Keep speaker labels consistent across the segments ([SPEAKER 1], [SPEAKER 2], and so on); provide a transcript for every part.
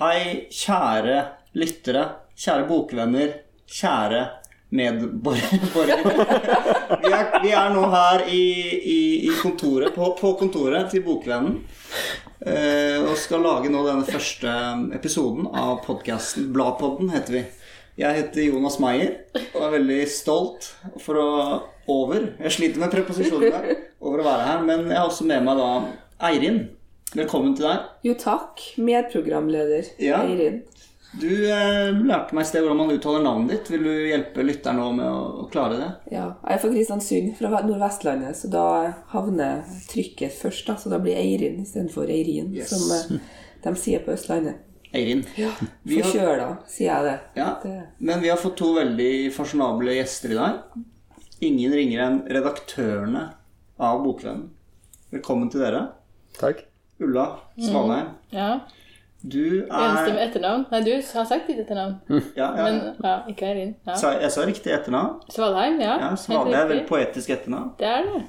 [SPEAKER 1] Hei, kjære lyttere, kjære bokvenner, kjære medborgere. Vi vi er nå her i, i, i kontoret, på, på kontoret til Bokvennen. eh, og skal lage nå denne første episoden av podkasten Bladpodden, heter vi. Jeg heter Jonas Meyer og er veldig stolt for å over Jeg sliter med preposisjonene over å være her, men jeg har også med meg da Eirin. Velkommen til deg.
[SPEAKER 2] Jo takk, medprogramleder
[SPEAKER 1] Ja.
[SPEAKER 2] Eirin.
[SPEAKER 1] Du eh, lærte meg i sted hvordan man uttaler navnet ditt. Vil du hjelpe lytteren nå med å, å klare det?
[SPEAKER 2] Ja, jeg er fra Kristiansund, fra Nordvestlandet, så da havner trykket først. da, Så da blir Eirin istedenfor Eirin,
[SPEAKER 1] Yes.
[SPEAKER 2] som eh, de sier på Østlandet.
[SPEAKER 1] Eirin.
[SPEAKER 2] Ja, Forkjøla, sier jeg det.
[SPEAKER 1] Ja,
[SPEAKER 2] det.
[SPEAKER 1] Men vi har fått to veldig fasjonable gjester i dag. Ingen ringere enn redaktørene av Bokvennen. Velkommen til dere.
[SPEAKER 3] Takk.
[SPEAKER 1] Ulla Svalheim.
[SPEAKER 4] Ja.
[SPEAKER 1] Du
[SPEAKER 4] Eneste med
[SPEAKER 1] er
[SPEAKER 4] etternavn. Nei, du har sagt ditt etternavn.
[SPEAKER 1] ja, ja.
[SPEAKER 4] Men ja, ikke Eirin. Ja.
[SPEAKER 1] Jeg sa riktig etternavn.
[SPEAKER 4] Svalheim, ja.
[SPEAKER 1] Ja, Svalheim er vel poetisk etternavn.
[SPEAKER 4] Det er det.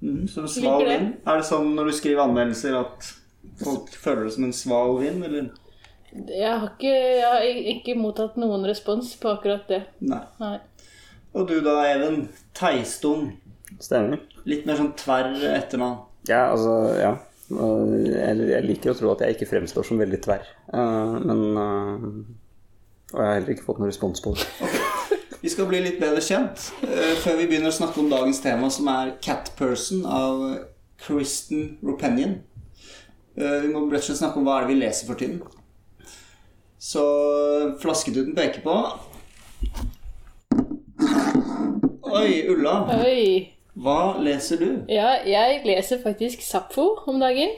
[SPEAKER 1] Mm, som sval vind. Er det sånn når du skriver anmeldelser at folk føler det som en sval vind, eller?
[SPEAKER 4] Jeg har ikke, jeg har ikke mottatt noen respons på akkurat det.
[SPEAKER 1] Nei.
[SPEAKER 4] Nei.
[SPEAKER 1] Og du da, Even. Teistum
[SPEAKER 3] Stemmer.
[SPEAKER 1] Litt mer sånn tverr etternavn.
[SPEAKER 3] Ja, altså, ja. Uh, Jeg, liker å tro at jeg ikke fremstår som veldig tverr. Uh, men uh, Og jeg har heller ikke fått noen respons på det.
[SPEAKER 1] Vi skal bli litt bedre kjent eh, før vi begynner å snakke om dagens tema, som er Cat Person av Kristen Ropenian. Eh, vi må rett og slett snakke om hva er det vi leser for tiden. Så flasketuten peker på Oi, Ulla.
[SPEAKER 4] Oi.
[SPEAKER 1] Hva leser du?
[SPEAKER 4] Ja, jeg leser faktisk Sapfo om dagen.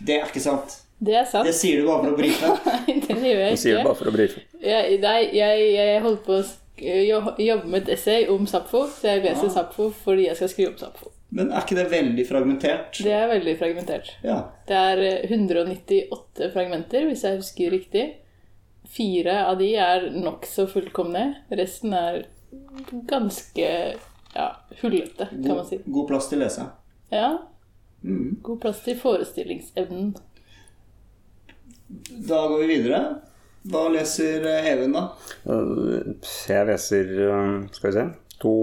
[SPEAKER 1] Det er ikke sant.
[SPEAKER 4] Det er sant.
[SPEAKER 1] Det sier du bare for å brife.
[SPEAKER 4] Nei, det gjør jeg
[SPEAKER 3] ikke. Du sier det bare for å brife.
[SPEAKER 4] Jeg, nei, jeg, jeg holder på å jobbe med et essay om Sapfo, så jeg leser
[SPEAKER 1] ja.
[SPEAKER 4] Sapfo fordi jeg skal skrive om Sapfo.
[SPEAKER 1] Men er ikke det veldig fragmentert?
[SPEAKER 4] Det er veldig fragmentert.
[SPEAKER 1] Ja.
[SPEAKER 4] Det er eh, 198 fragmenter, hvis jeg husker riktig. Fire av de er nokså fullkomne. Resten er ganske ja, hullete, kan man si.
[SPEAKER 1] God, god plass til å lese.
[SPEAKER 4] Ja,
[SPEAKER 1] Mm.
[SPEAKER 4] god plass til forestillingsevnen.
[SPEAKER 1] Da går vi videre. Hva leser eh, Even, da?
[SPEAKER 3] Uh, Jeg leser, uh, skal vi se, to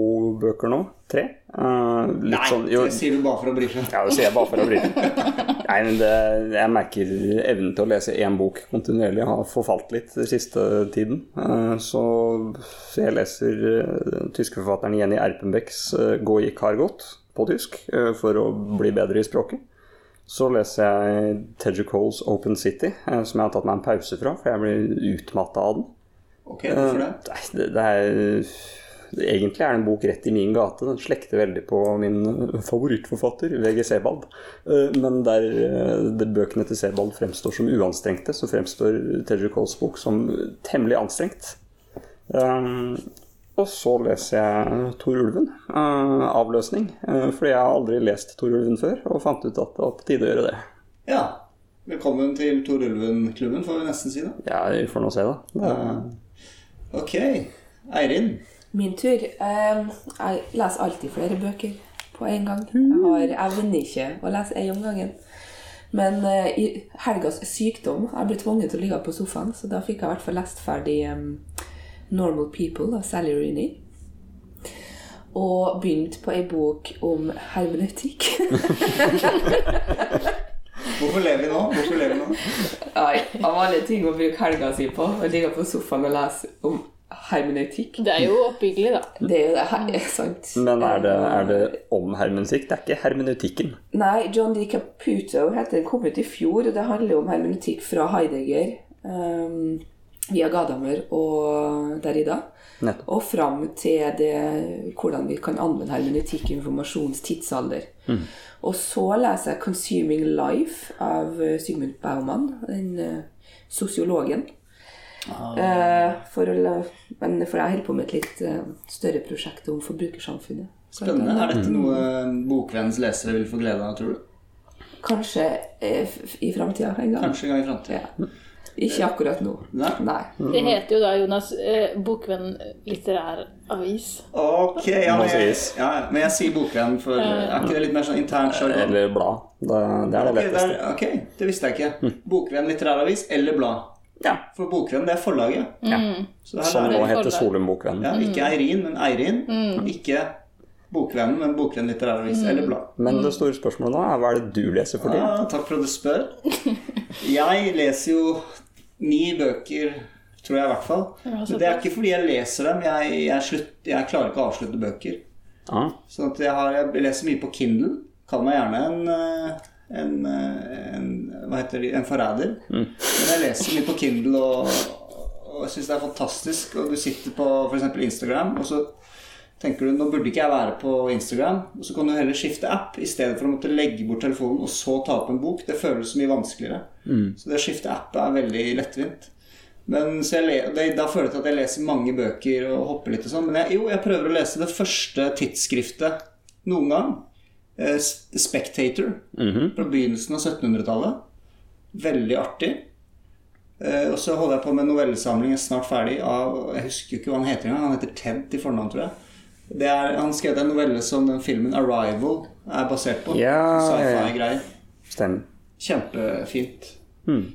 [SPEAKER 3] bøker nå. Tre.
[SPEAKER 1] Nei,
[SPEAKER 3] sånn jo,
[SPEAKER 1] det sier du bare for å brife.
[SPEAKER 3] Ja, det sier jeg bare for å brife. Nei, men det, jeg merker evnen til å lese én bok kontinuerlig har forfalt litt den siste tiden. Eh, Så, så jeg leser eh, tyske forfatteren Jenny Erpenbecks eh, 'Gå i Kargot' på tysk for å bli bedre i språket. Så leser jeg Tedger Coles 'Open City', som jeg har tatt meg en pause fra, for jeg blir utmatta av den.
[SPEAKER 1] Ok, hvorfor det?
[SPEAKER 3] Det, det er Egentlig er det en bok rett i min gate. Den slekter veldig på min favorittforfatter, VG Sebald. Eh, Men der eh, bøkene til Sebald fremstår som uanstrengte, så fremstår Tedger Coles bok som temmelig anstrengt. Um, og så leser jeg Tor Ulven, eh, avløsning. eh, fordi jeg har aldri lest Tor Ulven før, og fant ut at det var på tide å gjøre det.
[SPEAKER 1] Ja. Velkommen til Tor Ulven-klubben, får vi nesten si. da.
[SPEAKER 3] Ja, vi får nå se, da. Det,
[SPEAKER 1] Ok. Eirin.
[SPEAKER 2] Min tur. Jeg leser alltid flere bøker på en gang. Jeg har evner ikke å lese én om gangen. Men eh, i helgas sykdom jeg ble tvunget til å ligge på sofaen, så da fikk jeg i hvert fall lest ferdig 'Normal People' av Sally Rooney. Og begynt på ei bok om hermeneutikk.
[SPEAKER 1] Hvorfor lever vi nå? Hvorfor lever vi nå?
[SPEAKER 2] Nei, av alle ting å bruke helga si på, å ligge på sofaen og lese om hermeneutikk.
[SPEAKER 4] Det er jo oppbyggelig, da.
[SPEAKER 2] Det er jo det her, er sant.
[SPEAKER 3] men er det, er det om hermeneutikk? Det er ikke hermeneutikken.
[SPEAKER 2] Nei, John D. Caputo heter den kom ut i fjor, og det handler om hermeneutikk fra Heidegger um, via Gadamer og Derrida.
[SPEAKER 3] Nettopp.
[SPEAKER 2] Og fram til det, hvordan vi kan anvende hermeneutikk i informasjonens tidsalder. Og så leser jeg 'Consuming Life' av eh, Sigmund Baumann, den eh, sosiologen. Eh, for, å, men for jeg holder på med et litt uh, større prosjekt om forbrukersamfunnet.
[SPEAKER 1] Spennende. Er dette noe Bokvennens lesere vil få glede av, tror du?
[SPEAKER 2] Kanskje eh, i framtida en gang.
[SPEAKER 1] Kanskje en gang i framtida.
[SPEAKER 2] Ja. Ikke akkurat nå.
[SPEAKER 1] Nei.
[SPEAKER 2] Nei.
[SPEAKER 4] Det heter jo da, Jonas, eh, Bokvenn litterær avis.
[SPEAKER 1] Ok, ja, men jeg, ja, men jeg sier Bokvenn, for er ikke det litt mer sånn internt sjargong?
[SPEAKER 3] Eller blad. Det, det er det
[SPEAKER 1] Ok,
[SPEAKER 3] Okay,
[SPEAKER 1] der- ok, det visste jeg ikke. Bokvenn litterær avis eller blad?
[SPEAKER 3] Ja.
[SPEAKER 1] For Bokvennen, det er forlaget. Så her
[SPEAKER 3] Som nå heter. Solum Bokvenn.
[SPEAKER 1] ja, ikke Eirin, men Eirin. Ikke Bokvennen, men Bokvenn litterær avis eller blad.
[SPEAKER 3] Men det store spørsmålet nå er hva er det du leser for tiden?
[SPEAKER 1] Ja, takk for at du spør. Jeg leser jo ni bøker, tror jeg i hvert fall. Men det er ikke fordi jeg leser dem. Jeg, jeg, slutt, jeg klarer ikke å avslutte bøker.
[SPEAKER 3] Ah.
[SPEAKER 1] Sånn at jeg, har, jeg leser mye på Kindle. Kall meg gjerne en, eh, en, eh, en Hva heter det? En forræder. Men jeg leser mye på Kindle, og, og syns det er fantastisk. Og du sitter på f.eks. Instagram, og så tenker du nå burde ikke jeg være på Instagram. Og så kan du heller skifte app i stedet for å måtte legge bort telefonen og så ta opp en bok. Det føles så mye vanskeligere. Så det å skifte app er veldig lettvint. Men det, Da føler jeg at jeg leser mange bøker og hopper litt og sånn. Men jeg, jo, jeg prøver å lese det første tidsskriftet noen gang. Eh, Spectator. Fra begynnelsen av 1700-tallet. Veldig artig. Eh, og så holder jeg på med en novellesamling, jeg er snart ferdig, av Jeg husker ikke hva han heter engang. Han heter Ted til fornavn, tror jeg. Det er, han skrev en novelle som den filmen 'Arrival' er basert på.
[SPEAKER 3] Ja.
[SPEAKER 1] Sci-fi-greier.
[SPEAKER 3] Stemmer.
[SPEAKER 1] Kjempefint.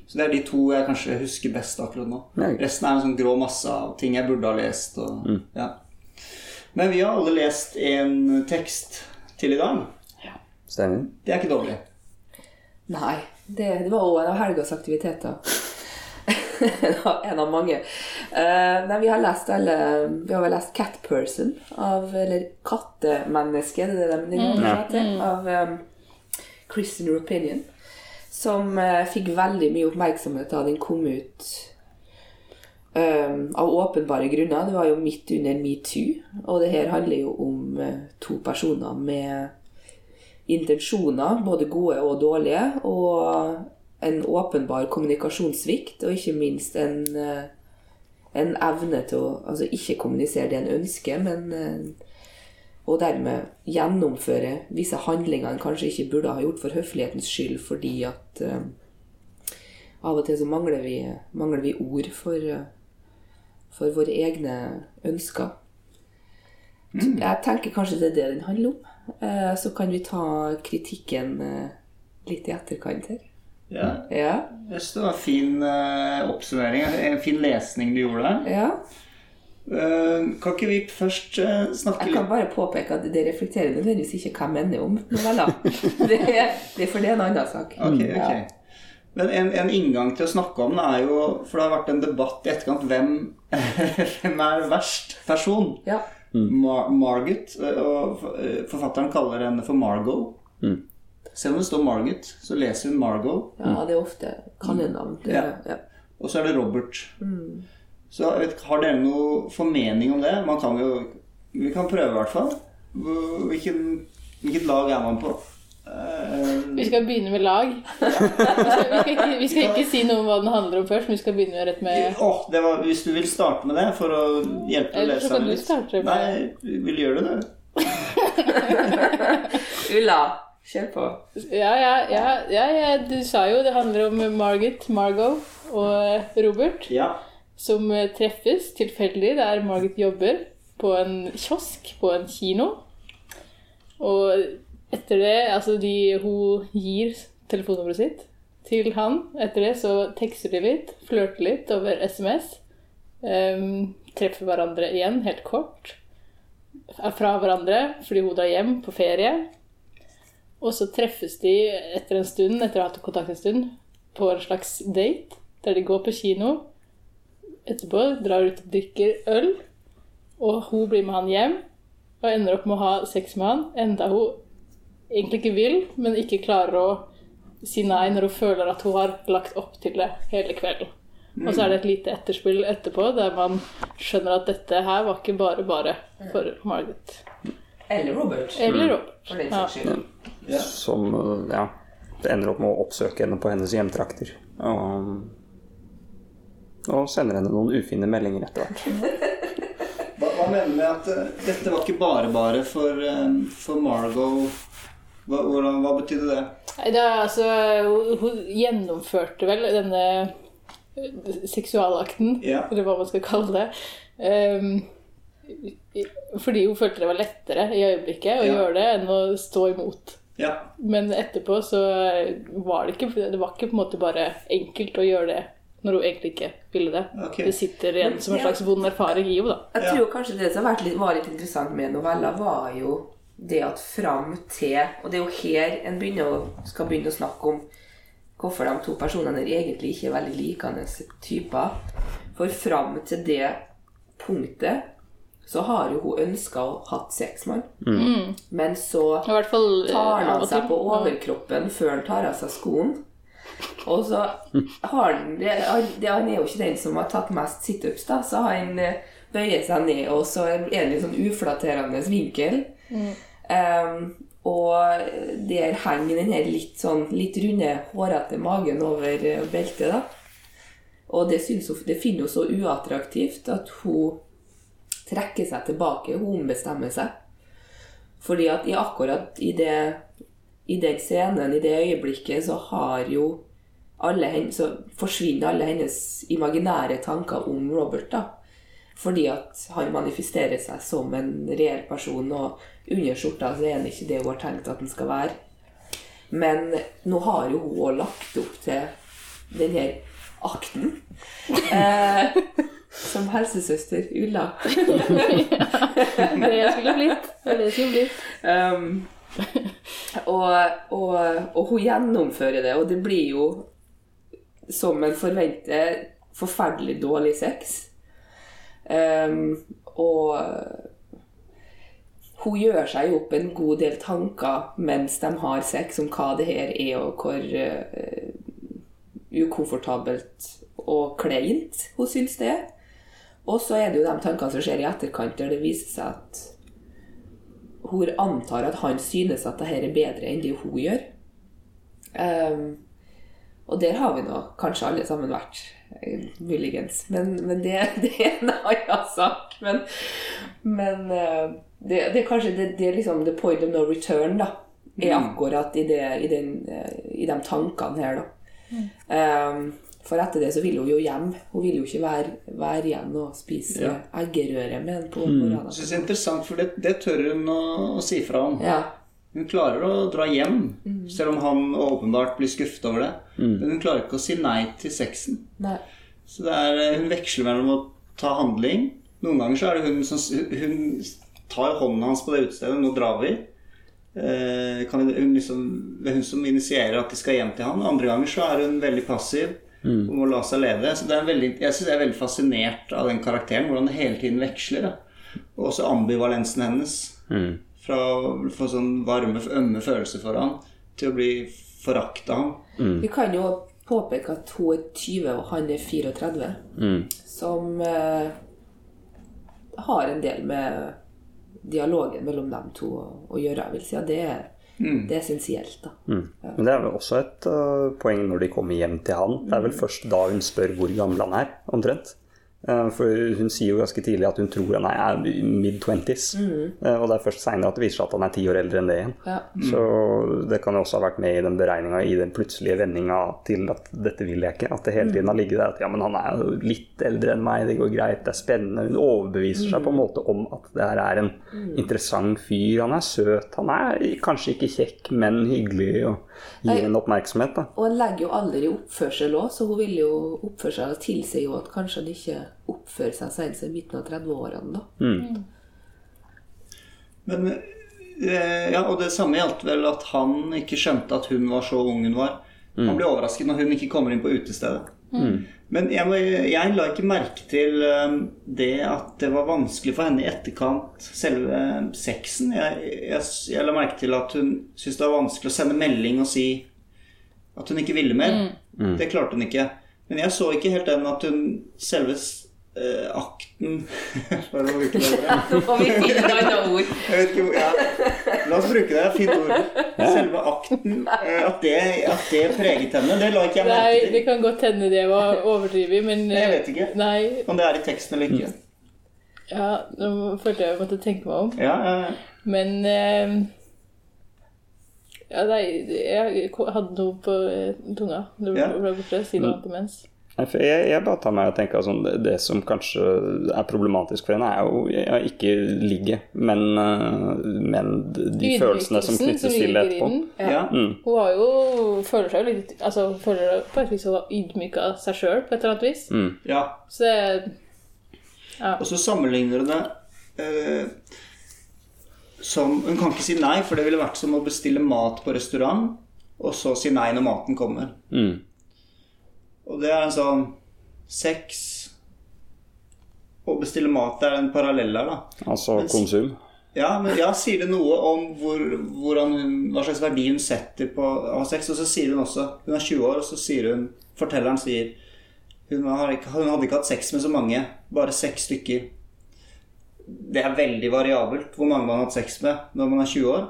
[SPEAKER 1] Så det er de to jeg kanskje husker best akkurat nå.
[SPEAKER 3] Ja.
[SPEAKER 1] Resten er en sånn grå masse av ting jeg burde ha lest. Og, ja. Men vi har alle lest en tekst til i dag.
[SPEAKER 3] Stemmer.
[SPEAKER 1] Det er ikke dårlig.
[SPEAKER 2] Nei, det, det var òg en av helgas aktiviteter. En av mange. Uh, nei, vi har lest alle Vi har vel lest 'Cat Person' av Eller 'Kattemenneske', det er det de mm. til. Av um, Christian Rupinion. Som uh, fikk veldig mye oppmerksomhet da den kom ut. Um, av åpenbare grunner. Det var jo midt under metoo. Og det her handler jo om uh, to personer med intensjoner, både gode og dårlige, og en åpenbar kommunikasjonssvikt, og ikke minst en, eh, en evne til å altså ikke kommunisere det en ønsker, men eh, og dermed gjennomføre visse handlinger en kanskje ikke burde ha gjort for høflighetens skyld, fordi at uh, av og til så mangler vi, mangler vi ord for, uh, for våre egne ønsker. Jeg tenker kanskje det er det den handler om. Eh, Så kan vi ta kritikken eh, litt i etterkant her.
[SPEAKER 1] Ja.
[SPEAKER 2] Ja.
[SPEAKER 1] Jeg syns det var en fin eh, oppsummering. En fin lesning du gjorde der.
[SPEAKER 2] ja.
[SPEAKER 1] Kan ikke vi først snakke litt
[SPEAKER 2] Jeg kan bare påpeke at det reflekterer nødvendigvis ikke hva jeg mener om noveller. Det, det er for det er en annen sak.
[SPEAKER 1] Ok,
[SPEAKER 2] Ja.
[SPEAKER 1] Men en, en inngang til å snakke om det er jo For det har vært en debatt i etterkant hvem, hvem er verst person.
[SPEAKER 2] Ja.
[SPEAKER 1] Mar Margaret, eh, og forfatteren kaller henne for Margot. Selv om det står Margit, så leser hun Margot.
[SPEAKER 2] ja, det er ofte kallenavn. Det,
[SPEAKER 1] Ja.
[SPEAKER 2] ja.
[SPEAKER 1] Og så er det Robert. Så jeg vet, Har dere noe formening om det? Man kan jo Vi kan prøve, i hvert fall. Hvilken, hvilket lag er man på? Eh,
[SPEAKER 4] Vi skal begynne med lag. Vi skal, vi, skal ikke, vi skal ikke si noe om hva den handler om først, men vi skal begynne rett med
[SPEAKER 1] oh, det var, Hvis du vil starte med det for å hjelpe
[SPEAKER 4] Eller så kan du starte med-
[SPEAKER 1] Nei, vil gjøre det, du?
[SPEAKER 2] Ulla, kjør på.
[SPEAKER 4] ja, ja, ja, ja, ja, du sa jo det handler om Margit, Margot og Robert
[SPEAKER 1] Ja.
[SPEAKER 4] som eh, treffes tilfeldig der Margit jobber på en kiosk på en kino. Og etter det Altså, de, hun gir telefonnummeret sitt til han. Etter det så tekster de litt, flørter litt over SMS. Um, treffer hverandre igjen, helt kort. Er fra hverandre fordi hun drar hjem på ferie. Og så treffes de etter en stund, etter å ha hatt kontakt en stund, på en slags date. Der de går på kino. Etterpå drar ut og drikker øl. Og hun blir med han hjem og ender opp med å ha sex med han. Enda hun egentlig ikke vil, men ikke klarer å si nei når hun føler at hun har lagt opp til det hele kvelden. Og så er det et lite etterspill etterpå der man skjønner at dette her var ikke bare bare for Margaret.
[SPEAKER 2] Eller Robert,
[SPEAKER 4] Eller Robert.
[SPEAKER 2] for
[SPEAKER 4] Ja.
[SPEAKER 3] Som eh, ja, det ender opp med å oppsøke henne på hennes hjemtrakter. Og, og sender henne noen ufine meldinger etter hvert.
[SPEAKER 1] Hva, hva mener du med at eh, dette var ikke bare bare for, eh, for Margot? Hva, hvordan, hva betydde det?
[SPEAKER 4] Er altså hun, hun gjennomførte vel denne eh, seksualakten,
[SPEAKER 1] Ja.
[SPEAKER 4] eller hva man skal kalle det. Um, fordi hun følte det var lettere i øyeblikket å
[SPEAKER 1] Ja.
[SPEAKER 4] gjøre det enn å stå imot.
[SPEAKER 1] Ja.
[SPEAKER 4] Men etterpå så var det ikke Det var ikke på en måte bare enkelt å gjøre det når hun egentlig ikke ville det.
[SPEAKER 1] Okay.
[SPEAKER 4] Det sitter igjen som en slags vond erfaring i henne, da.
[SPEAKER 2] Jeg tror kanskje det som litt, var litt interessant med novella, var jo det at fram til Og det er jo her en begynner å, skal begynne å snakke om hvorfor de to personene er egentlig ikke er veldig likende typer. For fram til det punktet så har jo hun ønska å hatt sex med han. Men så
[SPEAKER 4] fall eh,
[SPEAKER 2] tar han seg på overkroppen før han tar av seg skoen. Og så har han det, Han er jo ikke den som har tatt mest situps, da, så han eh, bøyer seg ned, og så er det litt sånn uflatterende vinkel. Em, og der henger den her litt sånn litt runde, hårete magen over eh, beltet, da. Og det, synes hun, det finner hun så uattraktivt at hun trekker seg tilbake. Hun bestemmer seg. Fordi at i akkurat i, det, i den scenen, i det øyeblikket, så har jo alle så forsvinner alle hennes imaginære tanker om Robert. da. Fordi at han manifesterer seg som en reell person, og under skjorta så er han ikke det hun har tenkt at han skal være. Men nå har jo hun også lagt opp til den her akten. Eh, som helsesøster Ulla.
[SPEAKER 4] Det skulle blitt. Det skulle blitt.
[SPEAKER 2] Um, og, og, og hun gjennomfører det, og det blir jo som en forventet forferdelig dårlig sex. Um, og hun gjør seg opp en god del tanker mens de har sex, om hva det her er, og hvor uh, ukomfortabelt og kleint hun syns det er. Og så er det jo de tankene som skjer i etterkant, der det viser seg at hun antar at han synes at det her er bedre enn det hun gjør. Ehm, og der har vi nå kanskje alle sammen vært, eh, muligens. Men, men det, det er en annen sak. Men, men eh, det, det er kanskje det, det er liksom the point of no return, da. Er akkurat i, det, i, den, eh, i de tankene her, da. Ehm, for etter det så vil hun jo hjem. Hun vil jo ikke være, være igjen og spise
[SPEAKER 1] Ja.
[SPEAKER 2] eggerøre med en på morgenen.
[SPEAKER 1] Jeg synes det er interessant, for det, det tør hun å, å si fra om.
[SPEAKER 2] Ja.
[SPEAKER 1] Hun klarer å dra hjem, selv om han åpenbart blir skuffet over det. Men hun klarer ikke å si nei til sexen.
[SPEAKER 2] Nei.
[SPEAKER 1] Så det er, eh, hun veksler mellom å ta handling. Noen ganger så er det hun som Hun tar hånden hans på det utestedet. 'Nå drar vi'. Eh, kan hun liksom, det er hun som initierer at de skal hjem til han. Andre ganger så er hun veldig passiv og må la seg lede. Så det er veldig, jeg synes jeg er veldig fascinert av den karakteren. Hvordan det hele tiden veksler. Da. Og også ambivalensen hennes. Fra å få sånn varme, ømme følelser for han til å bli forakta av han.
[SPEAKER 2] Vi kan jo påpeke at hun er 20 og han er 34. Som eh, har en del med dialogen mellom dem to å, å gjøre. Jeg vil si at det er, det er essensielt. da.
[SPEAKER 3] Men det er vel også et uh, poeng når de kommer hjem til han. Det er vel først da hun spør hvor gammel han er, omtrent. Eh, For hun sier jo ganske tidlig at hun tror han er mid-twenties. Mm. Og det er først seinere at det viser seg at han er ti år eldre enn det igjen.
[SPEAKER 2] Ja.
[SPEAKER 3] Så det kan også ha vært med i den beregninga, i den plutselige vendinga til at dette vil jeg ikke. At det hele tiden har ligget der at ja, men han er jo litt eldre enn meg, det går greit, det er spennende. Hun overbeviser seg på en måte om at det her er en interessant fyr. Han er søt, han er kanskje ikke kjekk, men hyggelig, og gir en oppmerksomhet, da.
[SPEAKER 2] Og en legger jo aldri oppførsel òg, så hun vil jo oppføre seg og tilsier jo at kanskje han ikke oppfører seg siden seg midten av 30-årene. da.
[SPEAKER 1] Men eh, Ja, og det samme gjaldt vel at han ikke skjønte at hun var så ung hun var. Han blir overrasket når hun ikke kommer inn på utestedet. Men jeg, må, jeg la ikke merke til eh, det at det var vanskelig for henne i etterkant, selve sexen. Jeg, jeg, jeg la merke til at hun syntes det var vanskelig å sende melding og si at hun ikke ville mer. Det klarte hun ikke. Men jeg så ikke helt den at hun selve eh, akten For å bruke det ordet.
[SPEAKER 2] Nå får vi finne et ord.
[SPEAKER 1] Jeg vet ikke hvor ja. La oss bruke det. Fint ord. Selve akten. eh, At det, at det preget henne. Det la ikke jeg
[SPEAKER 4] Nei,
[SPEAKER 1] merke
[SPEAKER 4] det
[SPEAKER 1] til.
[SPEAKER 4] kan godt hende det var overdrevet, men
[SPEAKER 1] Jeg vet ikke.
[SPEAKER 4] Nei,
[SPEAKER 1] Om det er i teksten eller ikke.
[SPEAKER 4] ja, nå følte jeg jeg måtte tenke meg om.
[SPEAKER 1] Ja, ja.
[SPEAKER 4] Men eh, ja, nei, jeg hadde noe på eh, tunga. Det ble borte. Si noe annet imens.
[SPEAKER 3] Jeg, jeg bare tar meg og tenker sånn, det, som kanskje er problematisk for henne, er jo ja, ikke ligget, men, eh, men de følelsene som knyttes til
[SPEAKER 4] det
[SPEAKER 3] etterpå.
[SPEAKER 4] Ja.
[SPEAKER 1] Ja.
[SPEAKER 3] Mm.
[SPEAKER 4] Hun har jo, føler seg jo litt altså føler på et vis hun har ydmyka seg sjøl på et eller annet vis.
[SPEAKER 3] Mm.
[SPEAKER 1] ja.
[SPEAKER 4] Så det
[SPEAKER 1] Og så sammenligner hun det eh, som Hun kan ikke si nei, for det ville vært som å bestille mat på restaurant, og så si nei når maten kommer.
[SPEAKER 3] Mm.
[SPEAKER 1] Og det er en sånn Sex og bestille mat er en parallell her, da.
[SPEAKER 3] Altså
[SPEAKER 1] Men-
[SPEAKER 3] konsum.
[SPEAKER 1] Ja, men ja, sier det noe om hvor, hun, hva slags verdi hun setter på å ha sex? Og så sier hun også Hun er 20 år, og så sier hun Fortelleren sier hun, har ikke, hun hadde ikke hatt sex med så mange, bare seks stykker. Det er veldig variabelt hvor mange man har hatt sex med når man er 20 år.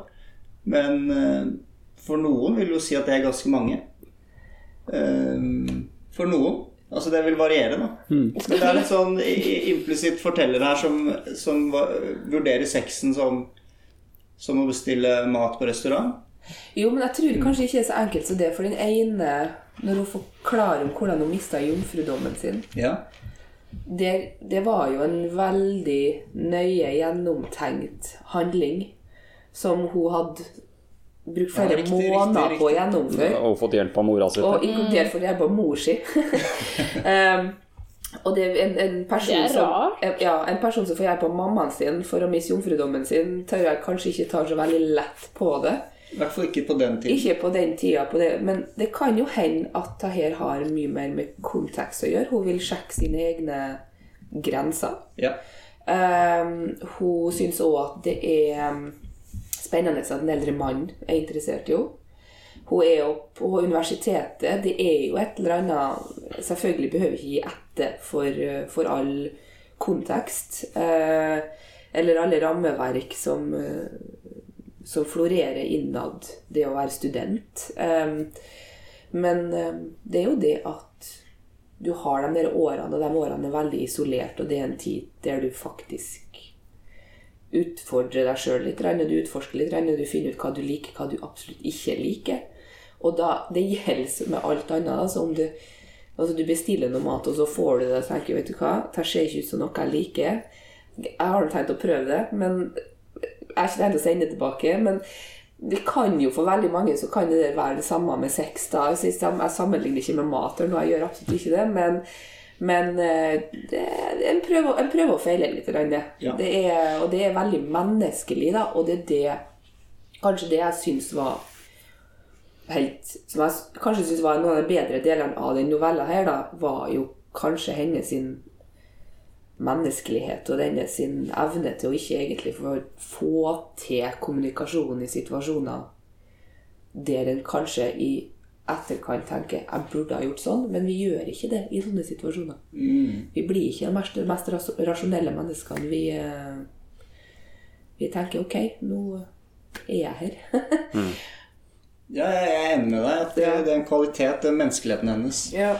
[SPEAKER 1] Men eh, for noen vil jo si at det er ganske mange. Eh, for noen. Altså det vil variere, da. Men det er litt sånn implisitt forteller her som, som vurderer sexen som, som å bestille mat på restaurant.
[SPEAKER 2] Jo, men jeg tror kanskje ikke det er så enkelt som det. For den ene, når hun forklarer om hvordan hun mista jomfrudommen sin
[SPEAKER 1] Ja.
[SPEAKER 2] det, det var jo en veldig nøye gjennomtenkt handling som hun hadde brukt flere
[SPEAKER 1] Ja, riktig,
[SPEAKER 2] måneder
[SPEAKER 1] riktig,
[SPEAKER 2] på å gjennomføre.
[SPEAKER 3] Og fått hjelp av mora si.
[SPEAKER 2] Og inkludert fått hjelp av mor si. um, og det er en, en person
[SPEAKER 4] Det er
[SPEAKER 2] som. Ja, en person som får hjelp av mammaen sin for å miste jomfrudommen sin, tør jeg kanskje ikke tar så veldig lett på det.
[SPEAKER 1] I hvert fall ikke på den tiden.
[SPEAKER 2] Ikke på den tida, på det, men det kan jo hende at det her har mye mer med kontekst å gjøre. Hun vil sjekke sine egne grenser.
[SPEAKER 1] Ja.
[SPEAKER 2] Um, hun syns òg at det er um, spennende at en eldre mann er interessert i henne. Hun er jo på universitetet. Det er jo et eller annet Selvfølgelig behøver ikke gi etter for, uh, for all kontekst. Eh, eller alle rammeverk som, uh, som florerer innad det å være student. Eh, men um, det er jo det at du har de der årene, og de årene er veldig isolert, og det er en tid der du faktisk utfordrer deg sjøl litt, du utforsker litt, du finner ut hva du liker, hva du absolutt ikke liker. Og da, det gjelder med alt annet. Altså om du, altså du bestiller noe mat, og så får du det, og tenker vet du hva, det ser ikke ut som noe jeg liker. Jeg har tenkt å prøve det, men jeg har ikke tenkt å sende det tilbake. men det kan jo for veldig mange så kan det være det samme med sex. da. Jeg sammenligner ikke med mat, eller noe, jeg gjør absolutt ikke det. Men, men eh, det, en, prøver, en prøver å feile litt.
[SPEAKER 1] Ja.
[SPEAKER 2] Det er, og det er veldig menneskelig, da. Og det er det Kanskje det jeg syns var helt Som jeg kanskje syns var noen av de bedre delene av den novella her, da, var jo kanskje hennes sin menneskelighet og denne sin evne til å ikke egentlig få, få til kommunikasjon i situasjoner der en kanskje i etterkant tenker 'jeg burde ha gjort sånn', men vi gjør ikke det i sånne situasjoner. Vi blir ikke de mest, mest rasjonelle menneskene. Vi, eh, vi tenker 'ok, nå er jeg her'.
[SPEAKER 1] ja, jeg er enig med deg. At det, det er en kvalitet, den menneskeligheten hennes.
[SPEAKER 2] ja.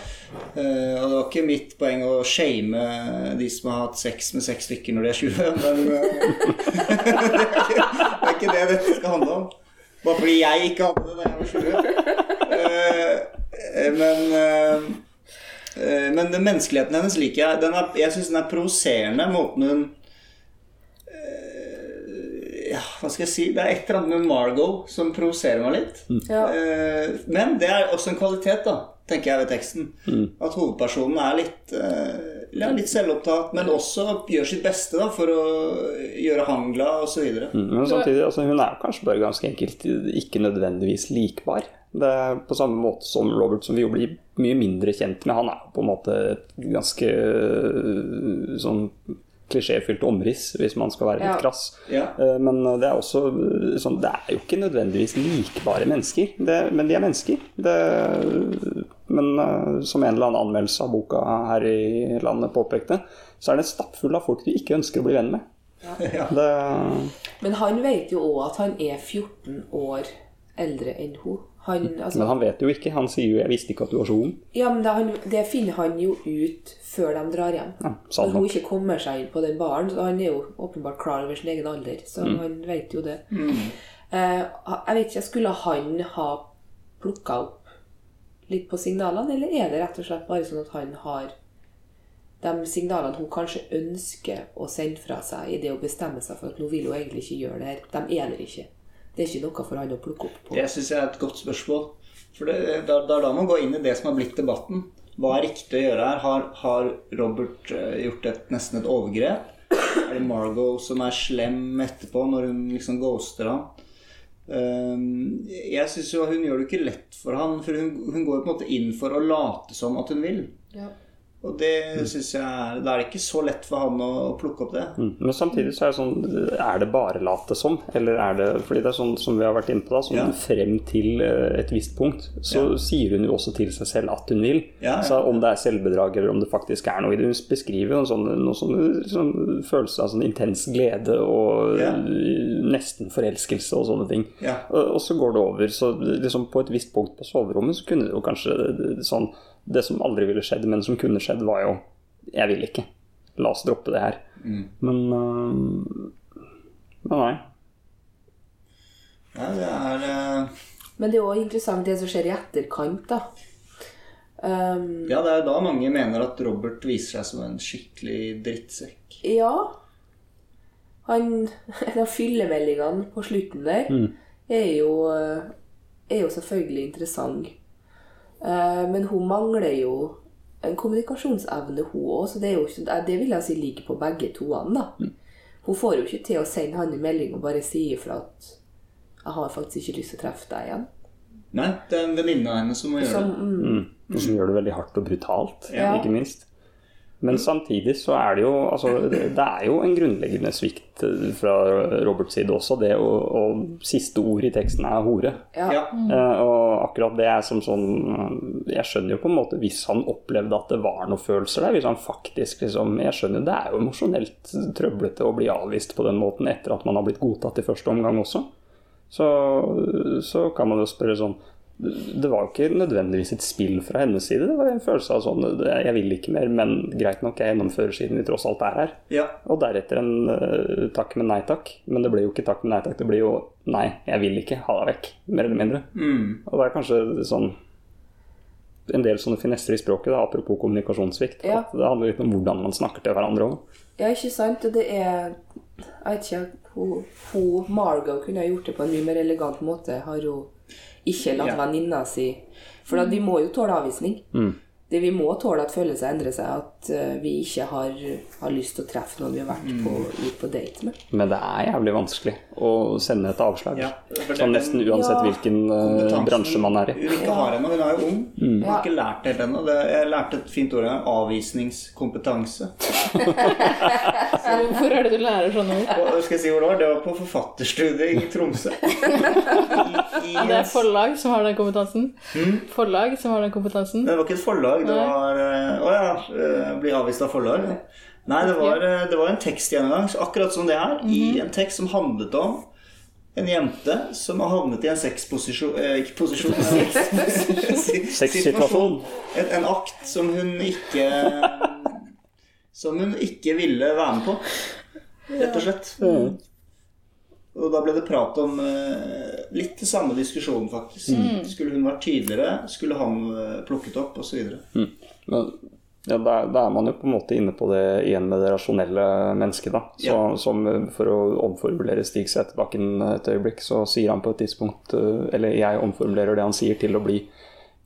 [SPEAKER 1] Uh, og det var ikke mitt poeng å shame de som har hatt sex med seks stykker når de er 20, men uh, det, er ikke, det er ikke det dette skal handle om. Bare fordi jeg ikke hadde det da jeg var 20. Eh, men eh, eh, Men den menneskeligheten hennes liker jeg. Den er, jeg syns den er provoserende, måten hun eh, ja, hva skal jeg si? Det er et eller annet med Margot som provoserer meg litt.
[SPEAKER 2] Ja.
[SPEAKER 1] Eh, men det er også en kvalitet, da, tenker jeg ved teksten. At hovedpersonen er litt, ja, litt selvopptatt, men også gjør sitt beste da, for å gjøre han glad, osv.
[SPEAKER 3] Mm, Men samtidig, altså, hun er kanskje bare ganske enkelt ikke nødvendigvis likbar. Det er på samme måte som Robert, som vi jo blir mye mindre kjent med. Han er på en måte et ganske øh, sånn klisjéfylt omriss, hvis man skal være litt
[SPEAKER 2] Ja.
[SPEAKER 3] krass.
[SPEAKER 1] Ja.
[SPEAKER 3] Eh, Men det er også øh, sånn Det er jo ikke nødvendigvis likbare mennesker, det, men de er mennesker. Det, men øh, som en eller annen anmeldelse av boka her i landet påpekte, så er det stappfull av folk du ikke ønsker å bli venn med.
[SPEAKER 1] Ja.
[SPEAKER 3] Det,
[SPEAKER 2] Men han vet jo òg at han er 14 år eldre enn hun. Han, altså,
[SPEAKER 3] men han vet jo ikke. Han sier jo 'jeg visste ikke at du var så ung'.
[SPEAKER 2] ja, men det, han, det finner han jo ut før de drar hjem.
[SPEAKER 3] Ja,
[SPEAKER 2] Når hun ikke kommer seg inn på den baren. Så han er jo åpenbart klar over sin egen alder, så
[SPEAKER 3] Mm.
[SPEAKER 2] han vet jo det. Eh, jeg vet ikke, skulle han ha plukka opp litt på signalene, eller er det rett og slett bare sånn at han har de signalene hun kanskje ønsker å sende fra seg i det å bestemme seg for at nå vil hun egentlig ikke gjøre det her, de er der ikke. Det er ikke noe for han å plukke opp på.
[SPEAKER 1] Det syns jeg er et godt spørsmål. For det, det er da man går inn i det som har blitt debatten. Hva er riktig å gjøre her? Har, har Robert eh, gjort et, nesten et overgrep? Er det Margot som er slem etterpå, når hun liksom ghoster ham? Um, jeg syns jo hun gjør det ikke lett for han, for hun, hun går på en måte inn for å late som at hun vil.
[SPEAKER 2] Ja.
[SPEAKER 1] Og det syns jeg er Da er det ikke så lett for han å plukke opp det.
[SPEAKER 3] Mm. Men samtidig så er det sånn Er det bare late som? Eller er det Fordi det er sånn som vi har vært inne på, da. Sånn
[SPEAKER 1] Ja.
[SPEAKER 3] frem til eh, et visst punkt så
[SPEAKER 1] Ja.
[SPEAKER 3] sier hun jo også til seg selv at hun vil.
[SPEAKER 1] Ja.
[SPEAKER 3] Så om det er selvbedrag eller om det faktisk er noe i det. Hun beskriver jo en sånn, noe sånn, sånn følelse av sånn intens glede og eh, nesten forelskelse og sånne ting. Og, og så går det over. Så liksom på et visst punkt på soverommet så kunne det jo kanskje sånn Det som aldri ville skjedd, men som kunne skjedd, var jo Jeg vil ikke. La oss droppe det her.
[SPEAKER 1] Mm.
[SPEAKER 3] Men uh, Men nei.
[SPEAKER 1] Ja, det er uh...
[SPEAKER 2] Men det er òg interessant det som skjer i etterkant, da. Um,
[SPEAKER 1] Ja, det er jo da mange mener at Robert viser seg som en skikkelig drittsekk.
[SPEAKER 2] ja. Han De fyllemeldingene på slutten der er, jo, er jo selvfølgelig interessant. Eh, men hun mangler jo en kommunikasjonsevne, hun òg. Så det, er jo, ikke- det vil jeg si ligger på begge toene, da. Hun får jo ikke til å sende han en melding og bare si ifra at 'Jeg har faktisk ikke lyst til å treffe deg igjen'.
[SPEAKER 1] Nei, det er en venninne av henne som må gjøre det.
[SPEAKER 2] mm,
[SPEAKER 3] Mm. Og som gjør det veldig hardt og brutalt,
[SPEAKER 2] Ja.
[SPEAKER 3] ikke minst. Men samtidig så er det jo altså, Det er jo en grunnleggende svikt eh, fra Roberts side også. Det og, og siste ord i teksten er hore.
[SPEAKER 2] ja.
[SPEAKER 1] Ja.
[SPEAKER 3] Eh, og akkurat det er som sånn Jeg skjønner jo på en måte hvis han opplevde at det var noen følelser der. Hvis han faktisk liksom Jeg skjønner det er jo emosjonelt trøblete å bli avvist på den måten etter at man har blitt godtatt i første omgang også. Så, så kan man jo spørre sånn Det var ikke nødvendigvis et spill fra hennes side. Det var en følelse av sånn Jeg vil ikke mer, men greit nok, jeg gjennomfører siden vi tross alt er her.
[SPEAKER 1] ja.
[SPEAKER 3] Og deretter en uh, takk, men nei takk. Men det ble jo ikke takk, men nei takk. Det blir jo nei, jeg vil ikke, ha deg vekk. Mer eller mindre.
[SPEAKER 1] Mm.
[SPEAKER 3] Og det er kanskje sånn en del sånne finesser i språket, da, apropos kommunikasjonssvikt.
[SPEAKER 2] Ja.
[SPEAKER 3] At det handler litt om hvordan man snakker til hverandre òg.
[SPEAKER 2] Ja, ikke sant? Det er Jeg vet ikke hun, hun Margot kunne ha gjort det på en mye mer elegant måte. Har hun ikke latt
[SPEAKER 1] Ja.
[SPEAKER 2] venninna si For vi må jo tåle avvisning. Det Vi må tåle at følelser endrer seg. At eh, vi ikke har, har lyst til å treffe noen vi har vært på, ut på date med.
[SPEAKER 3] Men det er jævlig vanskelig å sende et avslag.
[SPEAKER 1] Ja,
[SPEAKER 3] sånn nesten uansett
[SPEAKER 2] Ja.
[SPEAKER 3] hvilken eh, bransje man er i.
[SPEAKER 1] Hun ikke har ennå. Hun er jo ung. Hun har ikke lært det helt ennå. Det- Jeg lærte et fint ord en gang. Avvisningskompetanse.
[SPEAKER 4] Hvor er det du lærer sånne ord?
[SPEAKER 1] Skal jeg si hvor det var? Det var på forfatterstudiet i Tromsø. I, i,
[SPEAKER 4] Det er forlag som har den kompetansen. Forlag som har den kompetansen.
[SPEAKER 1] Det var ikke et forlag. Det var Å oh ja. Bli avvist av forlag. Nei, det var, eh, det var en tekstgjennomgang, akkurat som det her. I en tekst som handlet om en jente som har havnet i en sexposisjon eh, Ikke posisjon, men
[SPEAKER 3] Sexsituasjon.
[SPEAKER 1] En, en akt som hun ikke Som hun ikke ville være med på, rett og slett. Og da ble det prat om eh, litt det samme diskusjonen, faktisk. Skulle hun vært tydeligere? Skulle han eh, plukket opp? Og så videre.
[SPEAKER 3] Men ja, da, da er man jo på en måte inne på det igjen med det rasjonelle mennesket. da. Så,
[SPEAKER 1] Ja.
[SPEAKER 3] som eh, For å omformulere Stig Sæterbakken et øyeblikk, så sier han på et tidspunkt eh, Eller jeg omformulerer det han sier, til å bli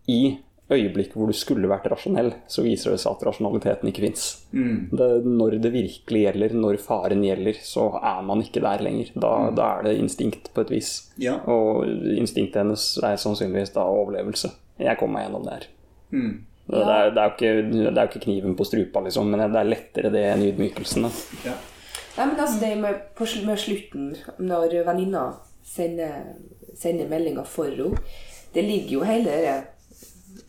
[SPEAKER 3] I øyeblikk hvor du skulle vært rasjonell, så viser det seg at rasjonaliteten ikke fins. Når det virkelig gjelder, når faren gjelder, så er man ikke der lenger. Da, da er det instinkt på et vis.
[SPEAKER 1] Ja.
[SPEAKER 3] Og instinktet hennes er sannsynligvis da overlevelse. Jeg kommer meg gjennom det her.
[SPEAKER 1] Mm.
[SPEAKER 3] Det, er, det, er jo ikke, det er jo ikke kniven på strupa, liksom, men det er lettere det enn ydmykelsen. da.
[SPEAKER 1] Ja.
[SPEAKER 2] Nei, men altså det med, på, med slutten, når venninna sender, sender meldinger for henne Det ligger jo hele det,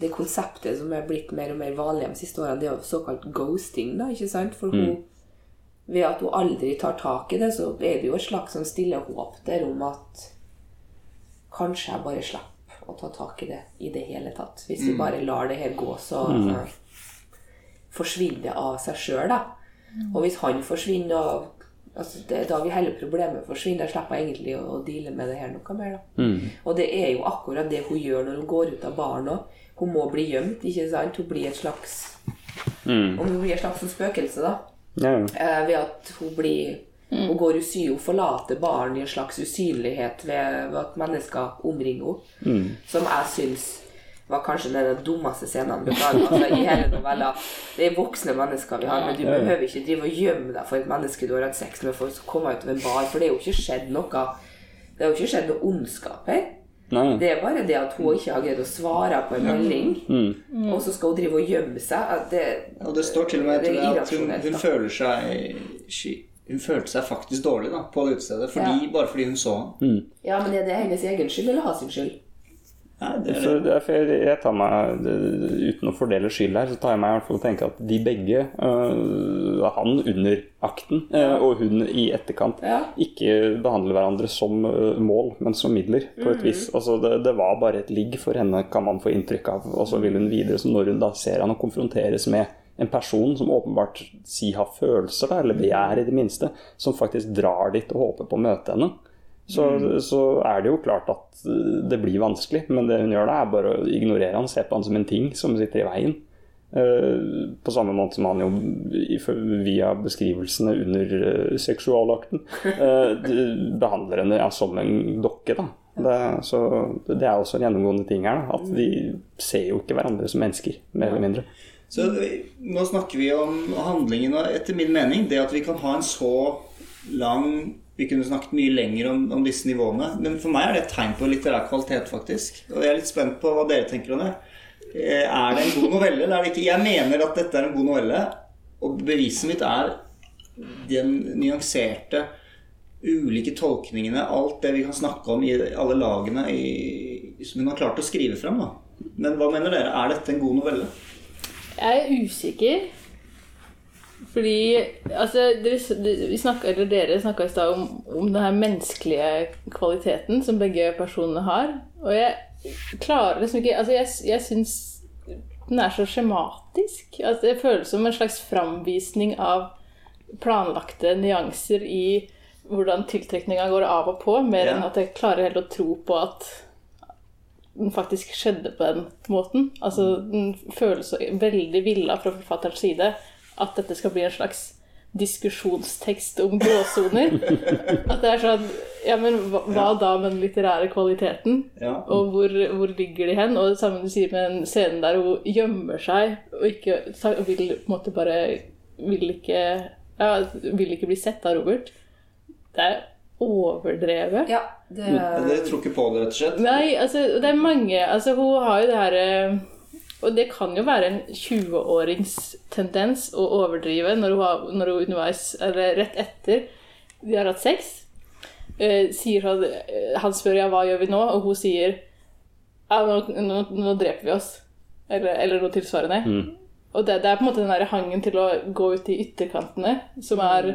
[SPEAKER 2] det konseptet som er blitt mer og mer vanlig de siste årene, det er jo såkalt ghosting. da, ikke sant? For hun, ved at hun aldri tar tak i det, så er det jo et slags sånn stille håp der om at kanskje jeg bare slipper å ta tak i det i det hele tatt. Hvis vi bare lar det her gå, så eh, forsvinner det av seg sjøl, da. Og hvis han forsvinner, og Altså, det da vil hele problemet forsvinne. Da slipper jeg egentlig å, å deale med det her noe mer. da. Og det er jo akkurat det hun gjør når hun går ut av baren òg. Hun må bli gjemt, ikke sant? Hun blir et slags Om hun blir et slags spøkelse, da.
[SPEAKER 3] Ja, ja.
[SPEAKER 2] Eh, ved at hun blir Hun går usy, og forlater barn i en slags usynlighet ved, at mennesker omringer henne. Som jeg syns var kanskje den dummeste scenene beklager, altså, i hele novella. Det er voksne mennesker vi har, men du behøver ikke drive og gjemme deg for et menneske du har hatt sex med for å komme ut av en bar, for det er jo ikke skjedd noe Det har jo ikke skjedd noe ondskap her.
[SPEAKER 3] Nei.
[SPEAKER 2] Det er bare det at hun ikke har greid å svare på en melding,
[SPEAKER 3] Mm.
[SPEAKER 2] og så skal hun drive og gjemme seg. At det,
[SPEAKER 1] Og det står til og med
[SPEAKER 2] det
[SPEAKER 1] at hun, hun føler seg Hun følte seg faktisk dårlig da, på det utestedet, fordi, bare fordi hun så han.
[SPEAKER 2] Ja, men er det hennes egen skyld eller hans skyld?
[SPEAKER 1] Nei, det er
[SPEAKER 3] derfor jeg, jeg tar meg, Uten å fordele skyld her, så tar jeg meg i hvert fall å tenke at de begge, øh, han under akten øh, og hun i etterkant,
[SPEAKER 2] Ja.
[SPEAKER 3] ikke behandler hverandre som øh, mål, men som midler, på et vis. Altså, det, det var bare et ligg for henne, kan man få inntrykk av. Og så vil hun videre. Så når hun da ser han og konfronteres med en person som åpenbart si har følelser, da, eller begjær i det minste, som faktisk drar dit og håper på å møte henne, så, så er det jo klart at uh, det blir vanskelig. Men det hun gjør da, er bare å ignorere han, se på han som en ting som sitter i veien. Uh, på samme måte som han jo via beskrivelsene under uh, seksualakten uh, behandler henne ja, som en dokke. da. Det, så det er også en gjennomgående ting her. Da, at de ser jo ikke hverandre som mennesker, mer eller mindre.
[SPEAKER 1] Så nå snakker vi om handlingen, og etter min mening, det at vi kan ha en så lang Vi kunne snakket mye lenger om, om disse nivåene, men for meg er det et tegn på litterær kvalitet, faktisk. Og jeg er litt spent på hva dere tenker om det. Eh, Er det en god novelle, eller er det ikke? Jeg mener at dette er en god novelle, og beviset mitt er den nyanserte ulike tolkningene, alt det vi kan snakke om i alle lagene i, som hun har klart å skrive frem. Da. Men hva mener dere? Er dette en god novelle?
[SPEAKER 4] Jeg er usikker. Fordi altså, dere, vi snakket, eller Dere snakka i stad om, om den her menneskelige kvaliteten som begge personene har. Og jeg klarer liksom ikke altså Jeg, jeg syns den er så skjematisk. Altså, det føles som en slags framvisning av planlagte nyanser i hvordan tiltrekninga går av og på, mer
[SPEAKER 1] Ja.
[SPEAKER 4] enn at jeg klarer helt å tro på at den faktisk skjedde på den måten. Altså, Den føles veldig villa fra forfatterens side at dette skal bli en slags diskusjonstekst om gråsoner. At det er sånn Ja, men hva, hva da med den litterære kvaliteten?
[SPEAKER 1] Ja.
[SPEAKER 4] Og hvor, hvor ligger de hen? Og det samme du sier med den scenen der hun gjemmer seg og ikke og vil på en måte bare Vil ikke ja, vil ikke bli sett av Robert. Det er overdrevet.
[SPEAKER 2] Ja, det
[SPEAKER 1] Dere tror ikke på det, rett og slett?
[SPEAKER 4] Nei, altså, det er mange Altså, hun har jo det her eh, Og det kan jo være en 20-årings tendens å overdrive når hun, har, når hun underveis, eller rett etter de har hatt sex, eh, sier han, eh, han spør ja, hva gjør vi nå, og hun sier ja, nå, nå, nå dreper vi oss. Eller, eller noe tilsvarende. Og det, det er på en måte den der hangen til å gå ut i ytterkantene som er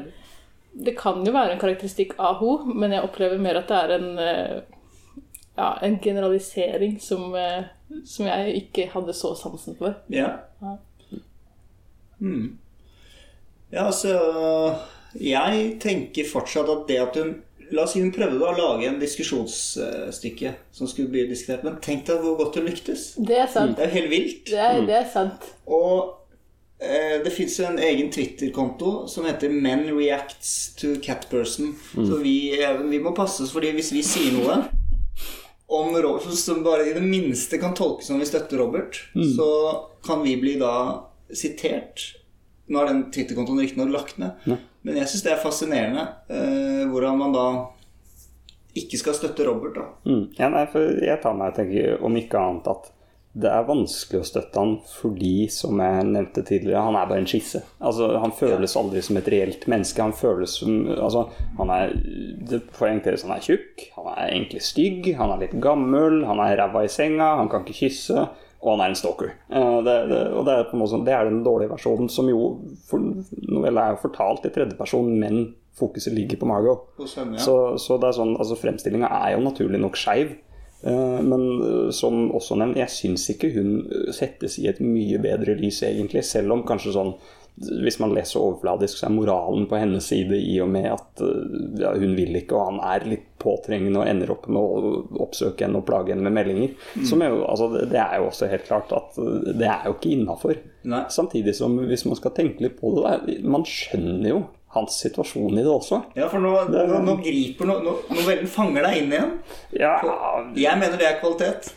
[SPEAKER 4] Det kan jo være en karakteristikk av henne, men jeg opplever mer at det er en eh, ja, en generalisering som, eh, som jeg ikke hadde så sansen for.
[SPEAKER 1] Ja.
[SPEAKER 4] Ja.
[SPEAKER 1] Hmm. Ja, altså Jeg tenker fortsatt at det at hun La oss si hun prøvde å lage en diskusjonsstykke som skulle bli diskutert, men tenk deg hvor godt hun lyktes.
[SPEAKER 4] Det er sant.
[SPEAKER 1] Det er jo helt vilt.
[SPEAKER 4] Det er, det er sant.
[SPEAKER 1] Og det fins en egen Twitter-konto som heter Men reacts to catperson. Så vi, eh, vi må passe oss, fordi hvis vi sier noe om Robert, som bare i det minste kan tolkes som vi støtter Robert, så kan vi bli da sitert. Nå er den Twitter-kontoen riktignok lagt ned, men jeg syns det er fascinerende eh, hvordan man da ikke skal støtte Robert, da.
[SPEAKER 3] Mm. Ja, nei, for jeg tar meg og tenker om ikke annet at det er vanskelig å støtte han fordi, som jeg nevnte tidligere, han er bare en skisse. Altså, Han føles aldri som et reelt menneske. Han føles som altså, han er, Det poengteres han er tjukk, han er egentlig stygg, han er litt gammel, han er ræva i senga, han kan ikke kysse, og han er en stalker. Eh, Det, det, og det er, på en måte, sånn- det er den dårlige versjonen, som jo for, Novella er jo fortalt i tredjeperson, men fokuset ligger på Margot.
[SPEAKER 1] Ja.
[SPEAKER 3] Så, så det er sånn, altså Fremstillinga er jo naturlig nok skeiv. Eh, Men eh, som også nevnt, jeg syns ikke hun eh, settes i et mye bedre lys, egentlig. Selv om kanskje sånn hvis man leser overfladisk, så er moralen på hennes side i og med at ja, hun vil ikke, og han er litt påtrengende og ender opp med å oppsøke henne og plage henne med meldinger. Som er jo, altså, det- er jo også helt klart at det er jo ikke innafor. Samtidig som hvis man skal tenke litt på det, man skjønner jo hans situasjon i det også.
[SPEAKER 1] Ja, for nå, nå, nå griper no, no, Novellen fanger deg inn igjen.
[SPEAKER 3] Ja,
[SPEAKER 1] Jeg mener det er kvalitet.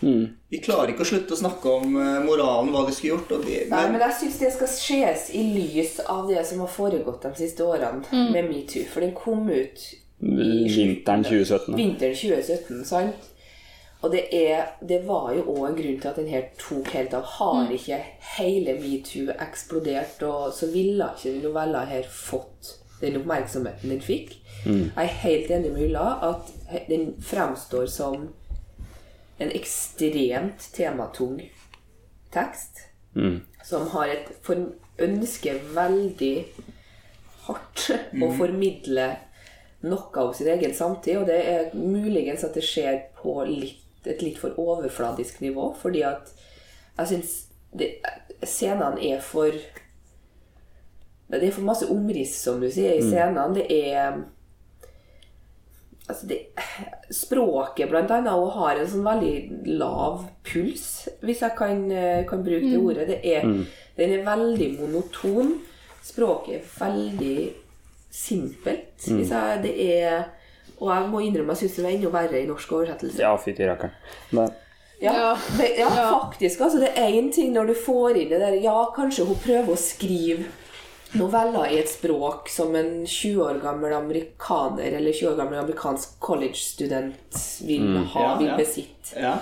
[SPEAKER 1] Vi klarer ikke å slutte å snakke om eh, moralen, hva de skulle gjort. Og de,
[SPEAKER 2] Nei,
[SPEAKER 1] men,
[SPEAKER 2] men jeg syns det skal ses i lys av det som har foregått de siste årene med metoo. For den kom ut
[SPEAKER 3] vinteren 2017.
[SPEAKER 2] vinteren 2017, sant? Og det, er, det var jo òg en grunn til at den her tok helt av. Har ikke hele metoo eksplodert, og så ville ikke den novella her fått den oppmerksomheten den fikk. Jeg er helt enig med Ulla at den fremstår som en ekstremt tematung tekst
[SPEAKER 3] Mm.
[SPEAKER 2] som har et for, ønske veldig hardt å formidle noe av sin egen samtid. Og det er muligens at det skjer på litt, et litt for overfladisk nivå, fordi at jeg syns scenene er for Det er for masse omriss, som du sier, i scenene. Det er Altså det, språket blant annet og har en sånn veldig lav puls, hvis jeg kan, eh, kan bruke det ordet. Det er, Den er veldig monoton. Språket er veldig simpelt. Hvis jeg, det er, og jeg må innrømme jeg syns det var enda verre i norsk oversettelse.
[SPEAKER 3] Ja, fytti rakkeren. Men
[SPEAKER 2] Ja,
[SPEAKER 4] Ja.
[SPEAKER 2] det, ja, faktisk. Altså, det er én ting når du får inn det der Ja, kanskje hun prøver å skrive noveller i et språk som en 20 år gammel amerikaner eller 20 år gammel amerikansk college-student vil ha,
[SPEAKER 1] Ja,
[SPEAKER 2] vil
[SPEAKER 1] ja.
[SPEAKER 2] besitte.
[SPEAKER 1] ja.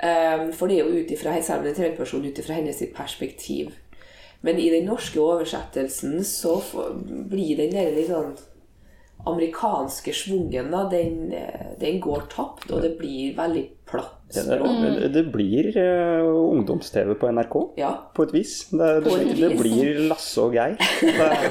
[SPEAKER 2] Um, for det er jo ut ifra selv om det er en tredjeperson ut ifra hennes perspektiv. Men i den norske oversettelsen så blir den der litt sånn amerikanske svungen, da, den, eh, den går tapt, og det blir veldig platt
[SPEAKER 3] det, det, det blir uh, ungdoms-TV på NRK.
[SPEAKER 2] Ja.
[SPEAKER 3] På et vis. Det, det,
[SPEAKER 2] På
[SPEAKER 3] det blir Lasse og Geir.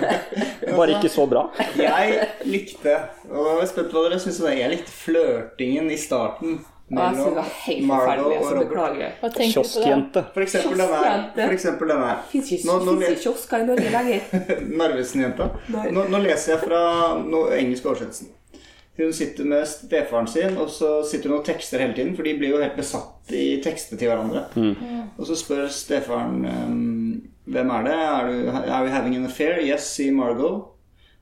[SPEAKER 3] Bare ikke så bra.
[SPEAKER 1] Jeg likte Og jeg spent på hva dere synes om det. Jeg likte flørtingen i starten
[SPEAKER 2] Og jeg det var helt forferdelig. Altså, beklager.
[SPEAKER 4] Du på det?
[SPEAKER 3] Kioskjente.
[SPEAKER 1] For eksempel den her. For eksempel den her.
[SPEAKER 2] Fins ikke, kiosker i Norge lenger.
[SPEAKER 1] Narvesen-jenta. Nå, nå leser jeg fra no, engelsk oversettelsen. Hun sitter med stefaren sin, og så sitter hun og tekster hele tiden, for de blir jo helt besatt i tekster til hverandre. Og så spør stefaren um, hvem er det? Er du, are we having an affair? Yes, sier Margot.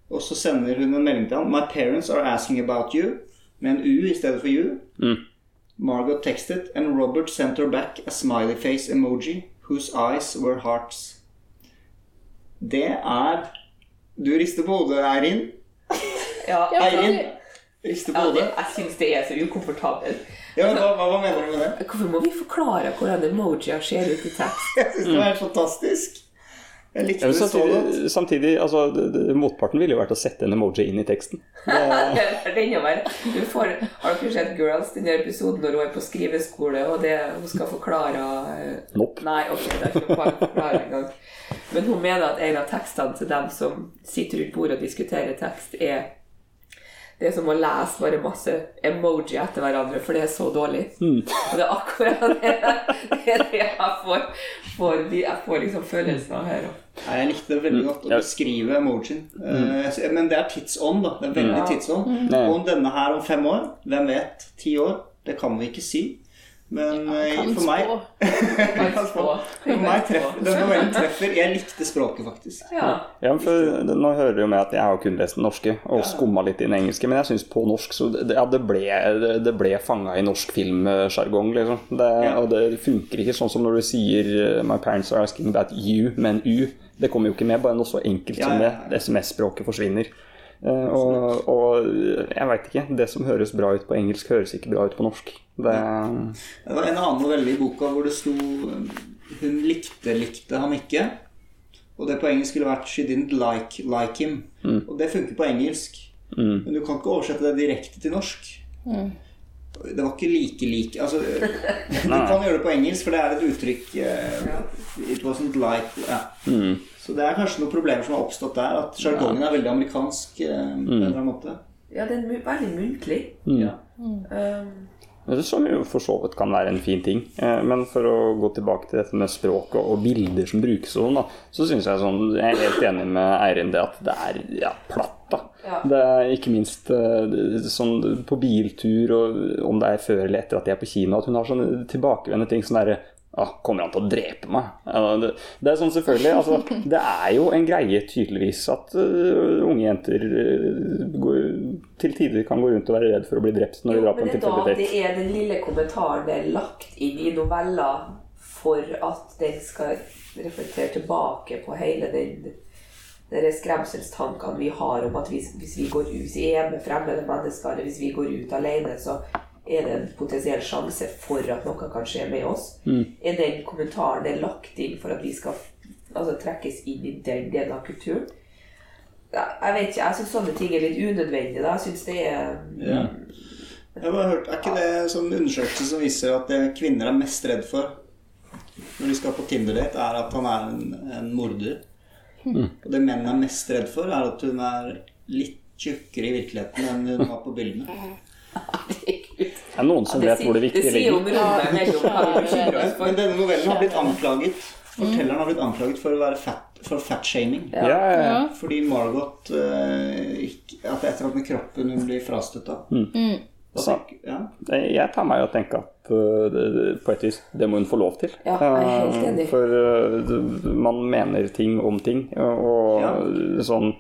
[SPEAKER 1] Og så sender hun en melding til ham. My parents are asking about you. Med en U i stedet for you. Margot texted, and Robert sent her back a smiley face emoji whose eyes were hearts. Det er Du rister på hodet, Eirin.
[SPEAKER 2] Ja,
[SPEAKER 1] Eirin rister på
[SPEAKER 2] ja, jeg syns det er så ukomfortabelt.
[SPEAKER 1] Ja, men hva, hva, hva mener du med det?
[SPEAKER 2] Hvorfor må vi forklare hvordan emojier ser ut i tekst?
[SPEAKER 1] Jeg syns det var helt fantastisk. Jeg likte
[SPEAKER 3] Ja,
[SPEAKER 1] det så godt.
[SPEAKER 3] samtidig, altså, motparten ville jo vært å sette en emoji inn i teksten.
[SPEAKER 2] Det er enda verre. Du har dere sett Girls, den episoden når hun er på skriveskole, og det, hun skal forklare eh,
[SPEAKER 3] Nope.
[SPEAKER 2] Nei, ok, det er ikke bare forklare engang. Men hun mener at en av tekstene til dem som sitter rundt bordet og diskuterer tekst, er det er som å lese bare masse emoji etter hverandre, for det er så dårlig. Og det er akkurat det, det, er det jeg får, får, jeg får liksom følelsen av her.
[SPEAKER 1] Ja, jeg likte det veldig godt å beskrive emojien. Mm. men det er tidsånd, da. Det er veldig
[SPEAKER 2] Ja.
[SPEAKER 1] tidsånd.
[SPEAKER 3] Ja.
[SPEAKER 1] Og om denne her om fem år, hvem vet? Ti år? Det kan vi ikke si. Men eh, for meg. For meg treffer, den novellen treffer. Jeg likte språket, faktisk.
[SPEAKER 2] Ja.
[SPEAKER 3] Ja, for Nå hører du jo med at jeg har kun lest den norske og skumma litt i den engelske, men jeg syns på norsk så det, ja, det ble, det, ble fanga i norsk filmsjargong, liksom. Det,
[SPEAKER 1] Ja.
[SPEAKER 3] Og det funker ikke sånn som når du sier uh, 'My parents are asking about you', men U. Det kommer jo ikke med, bare noe så enkelt som det. SMS-språket forsvinner. Eh, og, og jeg veit ikke. Det som høres bra ut på engelsk, høres ikke bra ut på norsk. Det,
[SPEAKER 1] Det var en annen novelle i boka hvor det sto Hun likte, likte ham ikke. Og det på engelsk skulle vært 'She didn't like, like him'. Og det funker på engelsk.
[SPEAKER 3] Mm.
[SPEAKER 1] Men du kan ikke oversette det direkte til norsk. Det var ikke like like altså, Du kan gjøre det på engelsk, for det er et uttrykk uh, It wasn't like ja.
[SPEAKER 3] Mm.
[SPEAKER 1] Så det er kanskje noen problemer som har oppstått der. At sjargongen er veldig amerikansk eh, på en eller annen måte.
[SPEAKER 2] ja, den er veldig muntlig.
[SPEAKER 1] Ja.
[SPEAKER 2] Um,
[SPEAKER 3] Som jo for så vidt kan være en fin ting. Eh, Men for å gå tilbake til dette med språk og, bilder som brukes og sånn, da, så syns jeg sånn Jeg er helt enig med Eirin det at det er ja, platt, da.
[SPEAKER 2] Ja.
[SPEAKER 3] Det er ikke minst eh, sånn på biltur, og om det er før eller etter at de er på kino, at hun har sånne tilbakevendende ting sånn derre Ah, kommer han til å drepe meg? Det, det er sånn selvfølgelig altså, Det er jo en greie tydeligvis at uh, unge jenter uh, går, til tider kan gå rundt og være redd for å bli drept når de drar på en
[SPEAKER 2] er det er den lille kommentaren det lagt inn i novella for at den skal reflektere tilbake på hele den de skremselstankene vi har om at hvis, hvis vi går ut, i med fremmede mennesker, eller hvis vi går ut alene, så er det en potensiell sjanse for at noe kan skje med oss. Er den kommentaren det er lagt inn for at vi skal altså, trekkes inn i den delen av kulturen? Jeg vet ikke, jeg syns sånne ting er litt unødvendige. da. Jeg synes det er
[SPEAKER 1] Ja. Jeg har bare hørt, Er ikke det en sånn undersøkelse som viser at det kvinner er mest redd for når de skal på Tinder-date, er at han er en, en morder? Og det menn er mest redd for, er at hun er litt tjukkere i virkeligheten enn hun var på bildene.
[SPEAKER 3] Det er noen som vet hvor det
[SPEAKER 2] Det
[SPEAKER 3] viktige
[SPEAKER 2] sier om
[SPEAKER 3] ligger.
[SPEAKER 2] rommet mellom hva vi
[SPEAKER 1] Men denne novellen har blitt anklaget Fortelleren har blitt anklaget for å være fat, for fatshaming.
[SPEAKER 3] Ja, ja, ja.
[SPEAKER 4] Ja.
[SPEAKER 1] Fordi Margot uh, ikke, At det er et eller annet med kroppen hun blir frastøtta.
[SPEAKER 4] Mm.
[SPEAKER 1] Ja. Ja.
[SPEAKER 3] Jeg tar meg i å tenke at det, det, på et vis det må hun få lov til.
[SPEAKER 2] Ja, jeg er helt
[SPEAKER 3] enig.
[SPEAKER 2] enig.
[SPEAKER 3] For øh, man mener ting om ting, og
[SPEAKER 1] Ja.
[SPEAKER 3] sånn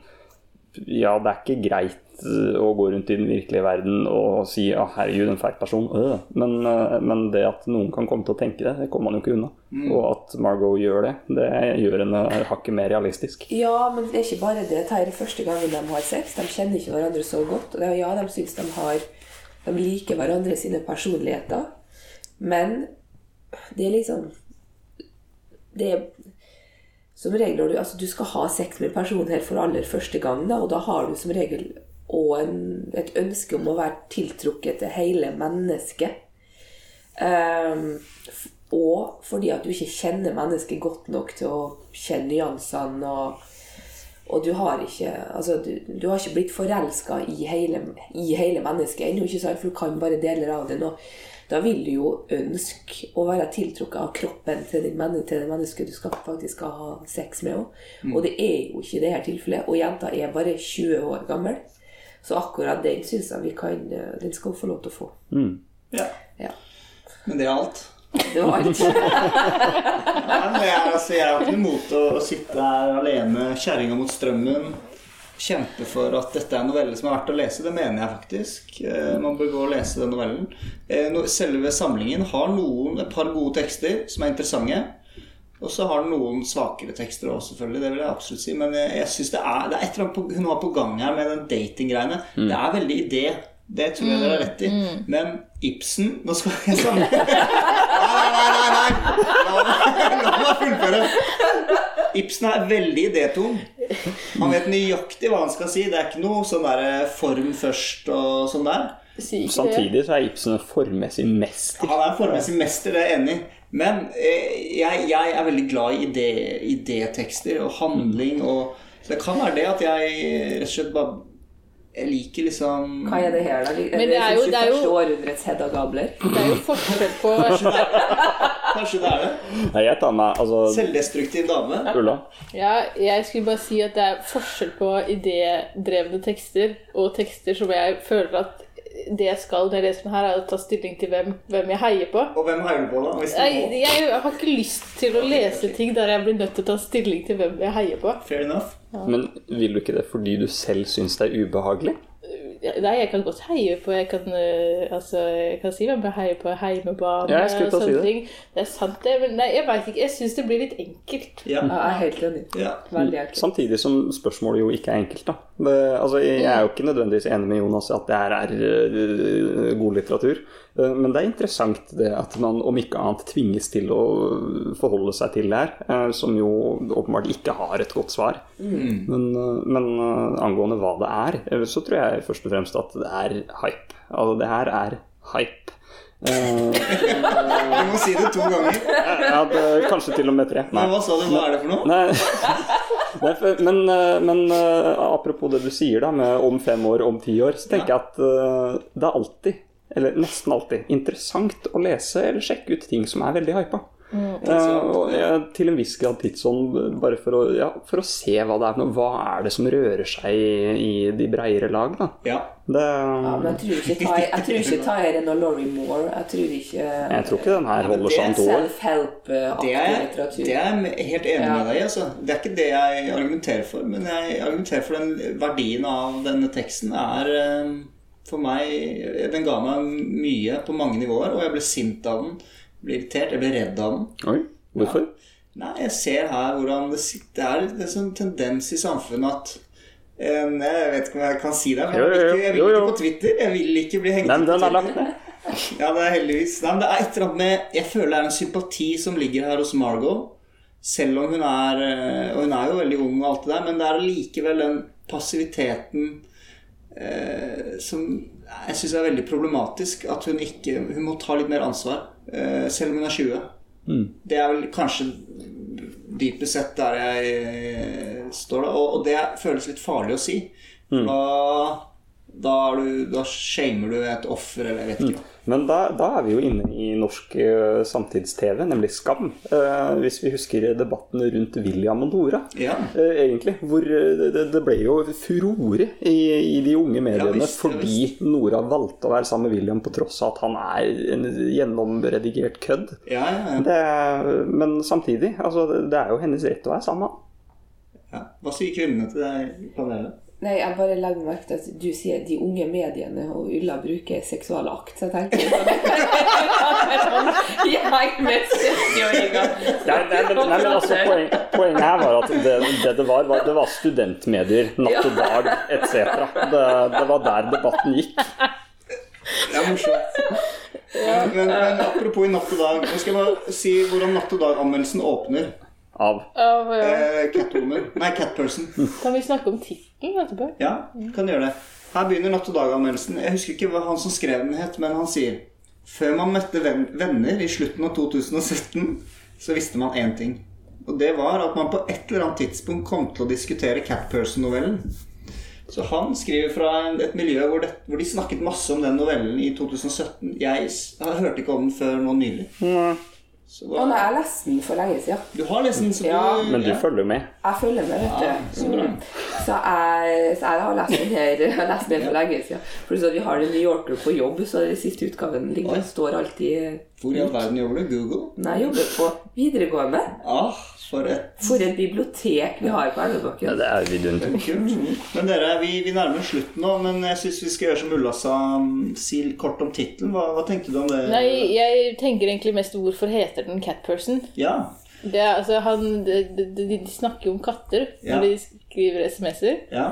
[SPEAKER 3] Ja, det er ikke greit å gå rundt i den virkelige verden og si ja, herregud, en feil person. Øh. Men, øh, men det at noen kan komme til å tenke det, det kommer man jo ikke unna.
[SPEAKER 2] Mm.
[SPEAKER 3] Og at Margot gjør det, det gjør henne hakket mer realistisk.
[SPEAKER 2] Ja, men det er ikke bare det. Dette er første gangen de har sex. De kjenner ikke hverandre så godt. Og ja, de syns de har De liker hverandre sine personligheter. Men det er liksom Det er som regel du, altså, du skal ha sex med en person her for aller første gang, da, og da har du som regel òg en- et ønske om å være tiltrukket til hele mennesket. Um, og fordi at du ikke kjenner mennesket godt nok til å kjenne nyansene. Og, og du har ikke altså du, du har ikke blitt forelska i, i hele mennesket ennå, for du kan bare deler av det nå. Da vil du jo ønske å være tiltrukket av kroppen til, det mennesket du skal faktisk skal ha sex med òg. Og det er jo ikke det her tilfellet. Og jenta er bare 20 år gammel. Så akkurat den syns jeg vi kan Den skal hun få lov til å få.
[SPEAKER 1] Ja.
[SPEAKER 2] Ja.
[SPEAKER 1] Men det er alt.
[SPEAKER 2] Det var alt.
[SPEAKER 1] Nei, men jeg, altså, jeg har ikke noe imot å, å sitte her alene, kjerringa mot strømmen, kjempe for at dette er en novelle som er verdt å lese. Det mener jeg faktisk. Eh, man bør gå og lese den novellen. Eh, selve samlingen har noen, et par gode tekster som er interessante. Og så har den noen svakere tekster òg, selvfølgelig. Det vil jeg absolutt si. Men jeg, jeg synes det er, det er et eller annet på, hun har på gang her med den datinggreiene. Det er veldig idé. Det tror jeg dere har rett i. Men Ibsen Nå skal jeg samle Nei, nei, nei! nei, La meg, la meg fullføre. Ibsen er veldig idétung. Han vet nøyaktig hva han skal si. Det er ikke noe sånn der form først og sånn der.
[SPEAKER 3] Samtidig så er Ibsen en formmessig mester.
[SPEAKER 1] Han er en formmessig mester, det er jeg enig i. Men eh, jeg, jeg er veldig glad i idé, idétekster og handling. Og, så det kan være det at jeg rett og slett bare Jeg liker liksom
[SPEAKER 2] Hva er det her, da? Er
[SPEAKER 4] Men det er jo- det er jo-
[SPEAKER 2] 21. århundrets Hedda Gabler?
[SPEAKER 4] Det er jo forskjell på
[SPEAKER 1] Kanskje det er det.
[SPEAKER 3] Nei, jeg tar meg altså
[SPEAKER 1] Selvdestruktiv dame.
[SPEAKER 3] Ulla.
[SPEAKER 4] Ja, jeg skulle bare si at det er forskjell på idédrevne tekster og tekster som jeg føler at det jeg skal når jeg leser den her, er å ta stilling til hvem, hvem jeg heier på.
[SPEAKER 1] Og hvem heier du på, da? Hvis du
[SPEAKER 4] Jeg,
[SPEAKER 1] må?
[SPEAKER 4] jeg har ikke lyst til å lese ting der jeg blir nødt til å ta stilling til hvem jeg heier på.
[SPEAKER 1] Fair enough.
[SPEAKER 3] Men vil du ikke det fordi du selv syns det er ubehagelig?
[SPEAKER 4] Nei, jeg kan godt heie på Jeg kan, eh, altså, jeg kan si hvem jeg heier på. Heimebane
[SPEAKER 3] Ja, jeg
[SPEAKER 4] og
[SPEAKER 3] sånne si
[SPEAKER 4] sånne
[SPEAKER 3] det.
[SPEAKER 4] ting. Det er sant, det. Men nei, jeg vet ikke. Jeg syns det blir litt enkelt.
[SPEAKER 1] Ja.
[SPEAKER 2] Ja, jeg er helt enig.
[SPEAKER 1] ja.
[SPEAKER 2] Veldig enkelt.
[SPEAKER 3] Samtidig som spørsmålet jo ikke er enkelt, da. Det, altså, jeg er jo ikke nødvendigvis enig med Jonas i at det her er øh, god litteratur. Eh, Men det er interessant det at man om ikke annet tvinges til å forholde seg til det her, eh, som jo åpenbart ikke har et godt svar. Men, øh, men angående hva det er, eh, så tror jeg først og fremst at det er hype. Altså, det her er hype. Eh,
[SPEAKER 1] Du må si det to ganger.
[SPEAKER 3] ja, det, kanskje til og med tre.
[SPEAKER 1] Men hva sa du? Hva er det for noe?
[SPEAKER 3] Nei, Nei, men, eh, men eh, apropos det du sier da, med om fem år, om ti år, så tenker jeg at eh, det er alltid eller nesten alltid, interessant å lese eller sjekke ut ting som er veldig hypa.
[SPEAKER 4] Mm.
[SPEAKER 3] uh, og jeg, til en viss grad tidsånd, bare for å, ja, for å se hva det er nå, noe. Hva er det som rører seg i, i de breiere lag, da.
[SPEAKER 1] Ja.
[SPEAKER 3] Det,
[SPEAKER 2] Ja, men jeg tror ikke jeg tror ikke er Laurie Moore. Jeg tror ikke
[SPEAKER 3] jeg tror ikke den her holder seg om to år.
[SPEAKER 1] Det er,
[SPEAKER 2] litteratur.
[SPEAKER 1] det jeg helt enig
[SPEAKER 2] Ja.
[SPEAKER 1] med deg i. Altså. Det er ikke det jeg argumenterer for, men jeg argumenterer for den verdien av denne teksten er eh, for meg Den ga meg mye på mange nivåer, og jeg ble sint av den. Ble irritert. Jeg ble redd av den.
[SPEAKER 3] Oi, hvorfor?
[SPEAKER 1] Nei, jeg ser her hvordan det sitter Det er en sånn tendens i samfunnet at en, Jeg vet ikke om jeg kan si det, men jeg vil ikke, jeg vil ikke på Twitter. Jeg vil ikke bli hengt ut på
[SPEAKER 3] er
[SPEAKER 1] Twitter. Ja, det er heldigvis Nei, men det er et eller annet med Jeg føler det er en sympati som ligger her hos Margot. Selv om hun er eh, Og hun er jo veldig ung og alt det der, men det er likevel den passiviteten eh, som jeg syns er veldig problematisk. At hun ikke Hun må ta litt mer ansvar, eh, selv om hun er 20. Det er vel kanskje dypest sett der jeg eh, står da. Og, og det føles litt farlig å si. Da, da, er du, da shamer du et offer, eller jeg vet ikke. hva.
[SPEAKER 3] Men da, da er vi jo inne i norsk eh, samtids-TV, nemlig Skam. Eh, hvis vi husker debatten rundt William og Nora.
[SPEAKER 1] Ja.
[SPEAKER 3] Eh, egentlig, hvor det, det ble jo furore i, i de unge mediene
[SPEAKER 1] Ja, visst, ja,
[SPEAKER 3] fordi Nora valgte å være sammen med William på tross av at han er en gjennomredigert kødd.
[SPEAKER 1] Ja, ja, ja.
[SPEAKER 3] Det, men samtidig, altså, det, er jo hennes rett å være sammen med ham.
[SPEAKER 1] ja. Hva sier kvinnene til deg i panelet?
[SPEAKER 2] Nei, jeg bare legger merke til at du sier de unge mediene, og Ulla bruker seksual akt. Så jeg tenker sånn Jeg med 70-åringer.
[SPEAKER 3] Nei, nei, men, nei, men altså, poen, poenget her var at det det, det var, var, det var studentmedier, Natt og Dag etc. Det, det var der debatten gikk.
[SPEAKER 1] Det er morsomt. Men, men apropos i Natt og dag, nå skal jeg bare si hvordan Natt og dag-anmeldelsen åpner.
[SPEAKER 3] Av
[SPEAKER 4] Av, ja.
[SPEAKER 1] Eh, Catwoman. Nei, Catperson.
[SPEAKER 4] Kan vi snakke om tittelen etterpå?
[SPEAKER 1] Ja, kan gjøre det. Her begynner Natt og dag-anmeldelsen. Jeg husker ikke hva han som skrev den het, men han sier Før man møtte venn, venner i slutten av 2017, så visste man én ting. Og det var at man på et eller annet tidspunkt kom til å diskutere Catperson-novellen. Så han skriver fra et miljø hvor, det, hvor de snakket masse om den novellen i 2017. Jeg hørte ikke om den før nå nylig. Så
[SPEAKER 2] Å
[SPEAKER 1] Ja,
[SPEAKER 2] nei, jeg leste den for lenge siden.
[SPEAKER 1] du har lest den, så du
[SPEAKER 2] Ja,
[SPEAKER 3] Men du følger med.
[SPEAKER 2] Jeg følger med, vet du.
[SPEAKER 1] Ja, så.
[SPEAKER 2] Mm. Så, jeg, så jeg har lest den her jeg har lest den for lenge siden. Pluss at vi har The New Yorker på jobb, så den siste utgaven ligger,
[SPEAKER 1] Oi.
[SPEAKER 2] står alltid
[SPEAKER 1] Hvor i all verden jobber du? Google?
[SPEAKER 2] Nei, jeg jobber på videregående.
[SPEAKER 1] Ah, for et
[SPEAKER 2] For et bibliotek vi har på
[SPEAKER 3] Ja, det er vidunderlig.
[SPEAKER 1] Men dere, vi, vi nærmer oss slutten nå, men jeg syns vi skal gjøre som Ulla sa, um, si kort om tittelen. Hva, hva tenkte du om det?
[SPEAKER 4] Nei, jeg tenker egentlig mest hvorfor heter den Catperson.
[SPEAKER 1] Ja.
[SPEAKER 4] Det er, altså, han, de, de, de snakker jo om katter
[SPEAKER 1] Ja.
[SPEAKER 4] når de skriver SMS-er.
[SPEAKER 1] Ja.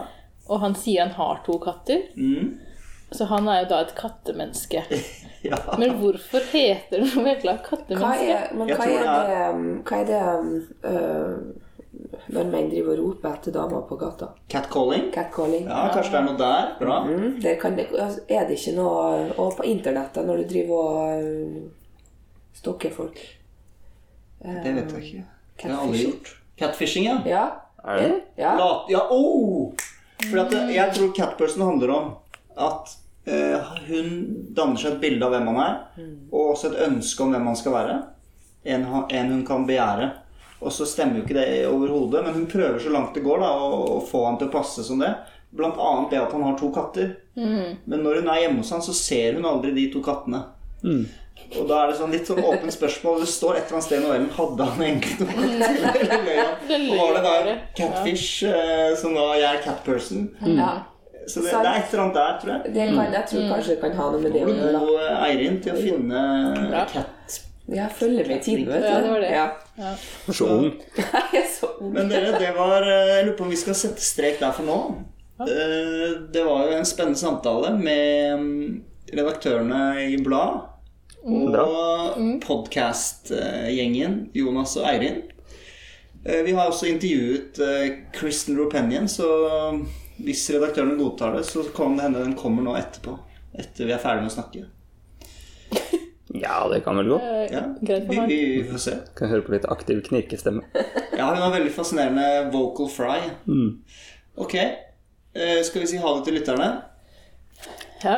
[SPEAKER 4] Og han sier han har to katter.
[SPEAKER 1] Mm.
[SPEAKER 4] Så han er jo da et kattemenneske.
[SPEAKER 1] ja.
[SPEAKER 4] Men hvorfor heter det noe jækla
[SPEAKER 2] Hva
[SPEAKER 4] kattemenneske?
[SPEAKER 2] er, men hva er
[SPEAKER 1] det
[SPEAKER 2] um, hva er det um, øh, når menn driver og roper etter damer på gata?
[SPEAKER 1] Catcalling?
[SPEAKER 2] Catcalling.
[SPEAKER 1] Ja, kanskje det er noe der. Bra.
[SPEAKER 2] Mm, det kan det, altså, er det ikke noe Og på internettet, når du driver og øh, folk.
[SPEAKER 1] Det vet jeg ikke. Det har jeg aldri gjort. Catfishing, ja.
[SPEAKER 2] Ja.
[SPEAKER 3] Er det?
[SPEAKER 2] ja.
[SPEAKER 1] Lat, ja, oh! For at det- jeg tror Catperson handler om at uh, hun danner seg et bilde av hvem han er, og også et ønske om hvem han skal være. En, en hun kan begjære. Og så stemmer jo ikke det overhodet, men hun prøver så langt det går da, å, å få han til å passe som det. Blant annet det at han har to katter. Men når hun er hjemme hos han, så ser hun aldri de to kattene. Og da er det sånn litt sånn åpent spørsmål. Det står et eller annet sted i novellen Hadde han egentlig noe var det da catfish ja. som da jeg er catperson?
[SPEAKER 2] ja.
[SPEAKER 1] Så det, det er et eller annet der, tror jeg.
[SPEAKER 2] Det kan, jeg tror kanskje det kan ha noe med det å gjøre.
[SPEAKER 1] god, eh, Eirin, til å finne
[SPEAKER 4] Bra.
[SPEAKER 1] cat.
[SPEAKER 2] Jeg følger med i tiden, vet du.
[SPEAKER 4] Ja, det var det.
[SPEAKER 2] Ja. Ja. Så ung.
[SPEAKER 1] Men dere, det var eh, Jeg lurer på om vi skal sette strek der for nå. Eh, Det var jo en spennende samtale med mm, redaktørene i Blad. Og podkast-gjengen Jonas og Eirin. Eh, Vi har også intervjuet eh, Kristen Ropenian, så hvis redaktøren godtar det, så kan det hende den kommer nå etterpå. Etter vi er ferdig med å snakke.
[SPEAKER 3] Ja, det kan vel gå.
[SPEAKER 4] Eh,
[SPEAKER 1] Ja, vi, vi, vi får se.
[SPEAKER 3] Kan høre på litt aktiv knirkestemme.
[SPEAKER 1] Ja, hun har veldig fascinerende vocal fry. Ok, eh, skal vi si ha det til lytterne?
[SPEAKER 4] Ja.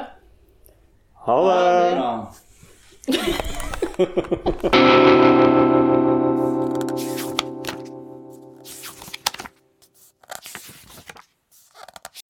[SPEAKER 3] Ha det!
[SPEAKER 1] Bra. Ha ha ha ha ha!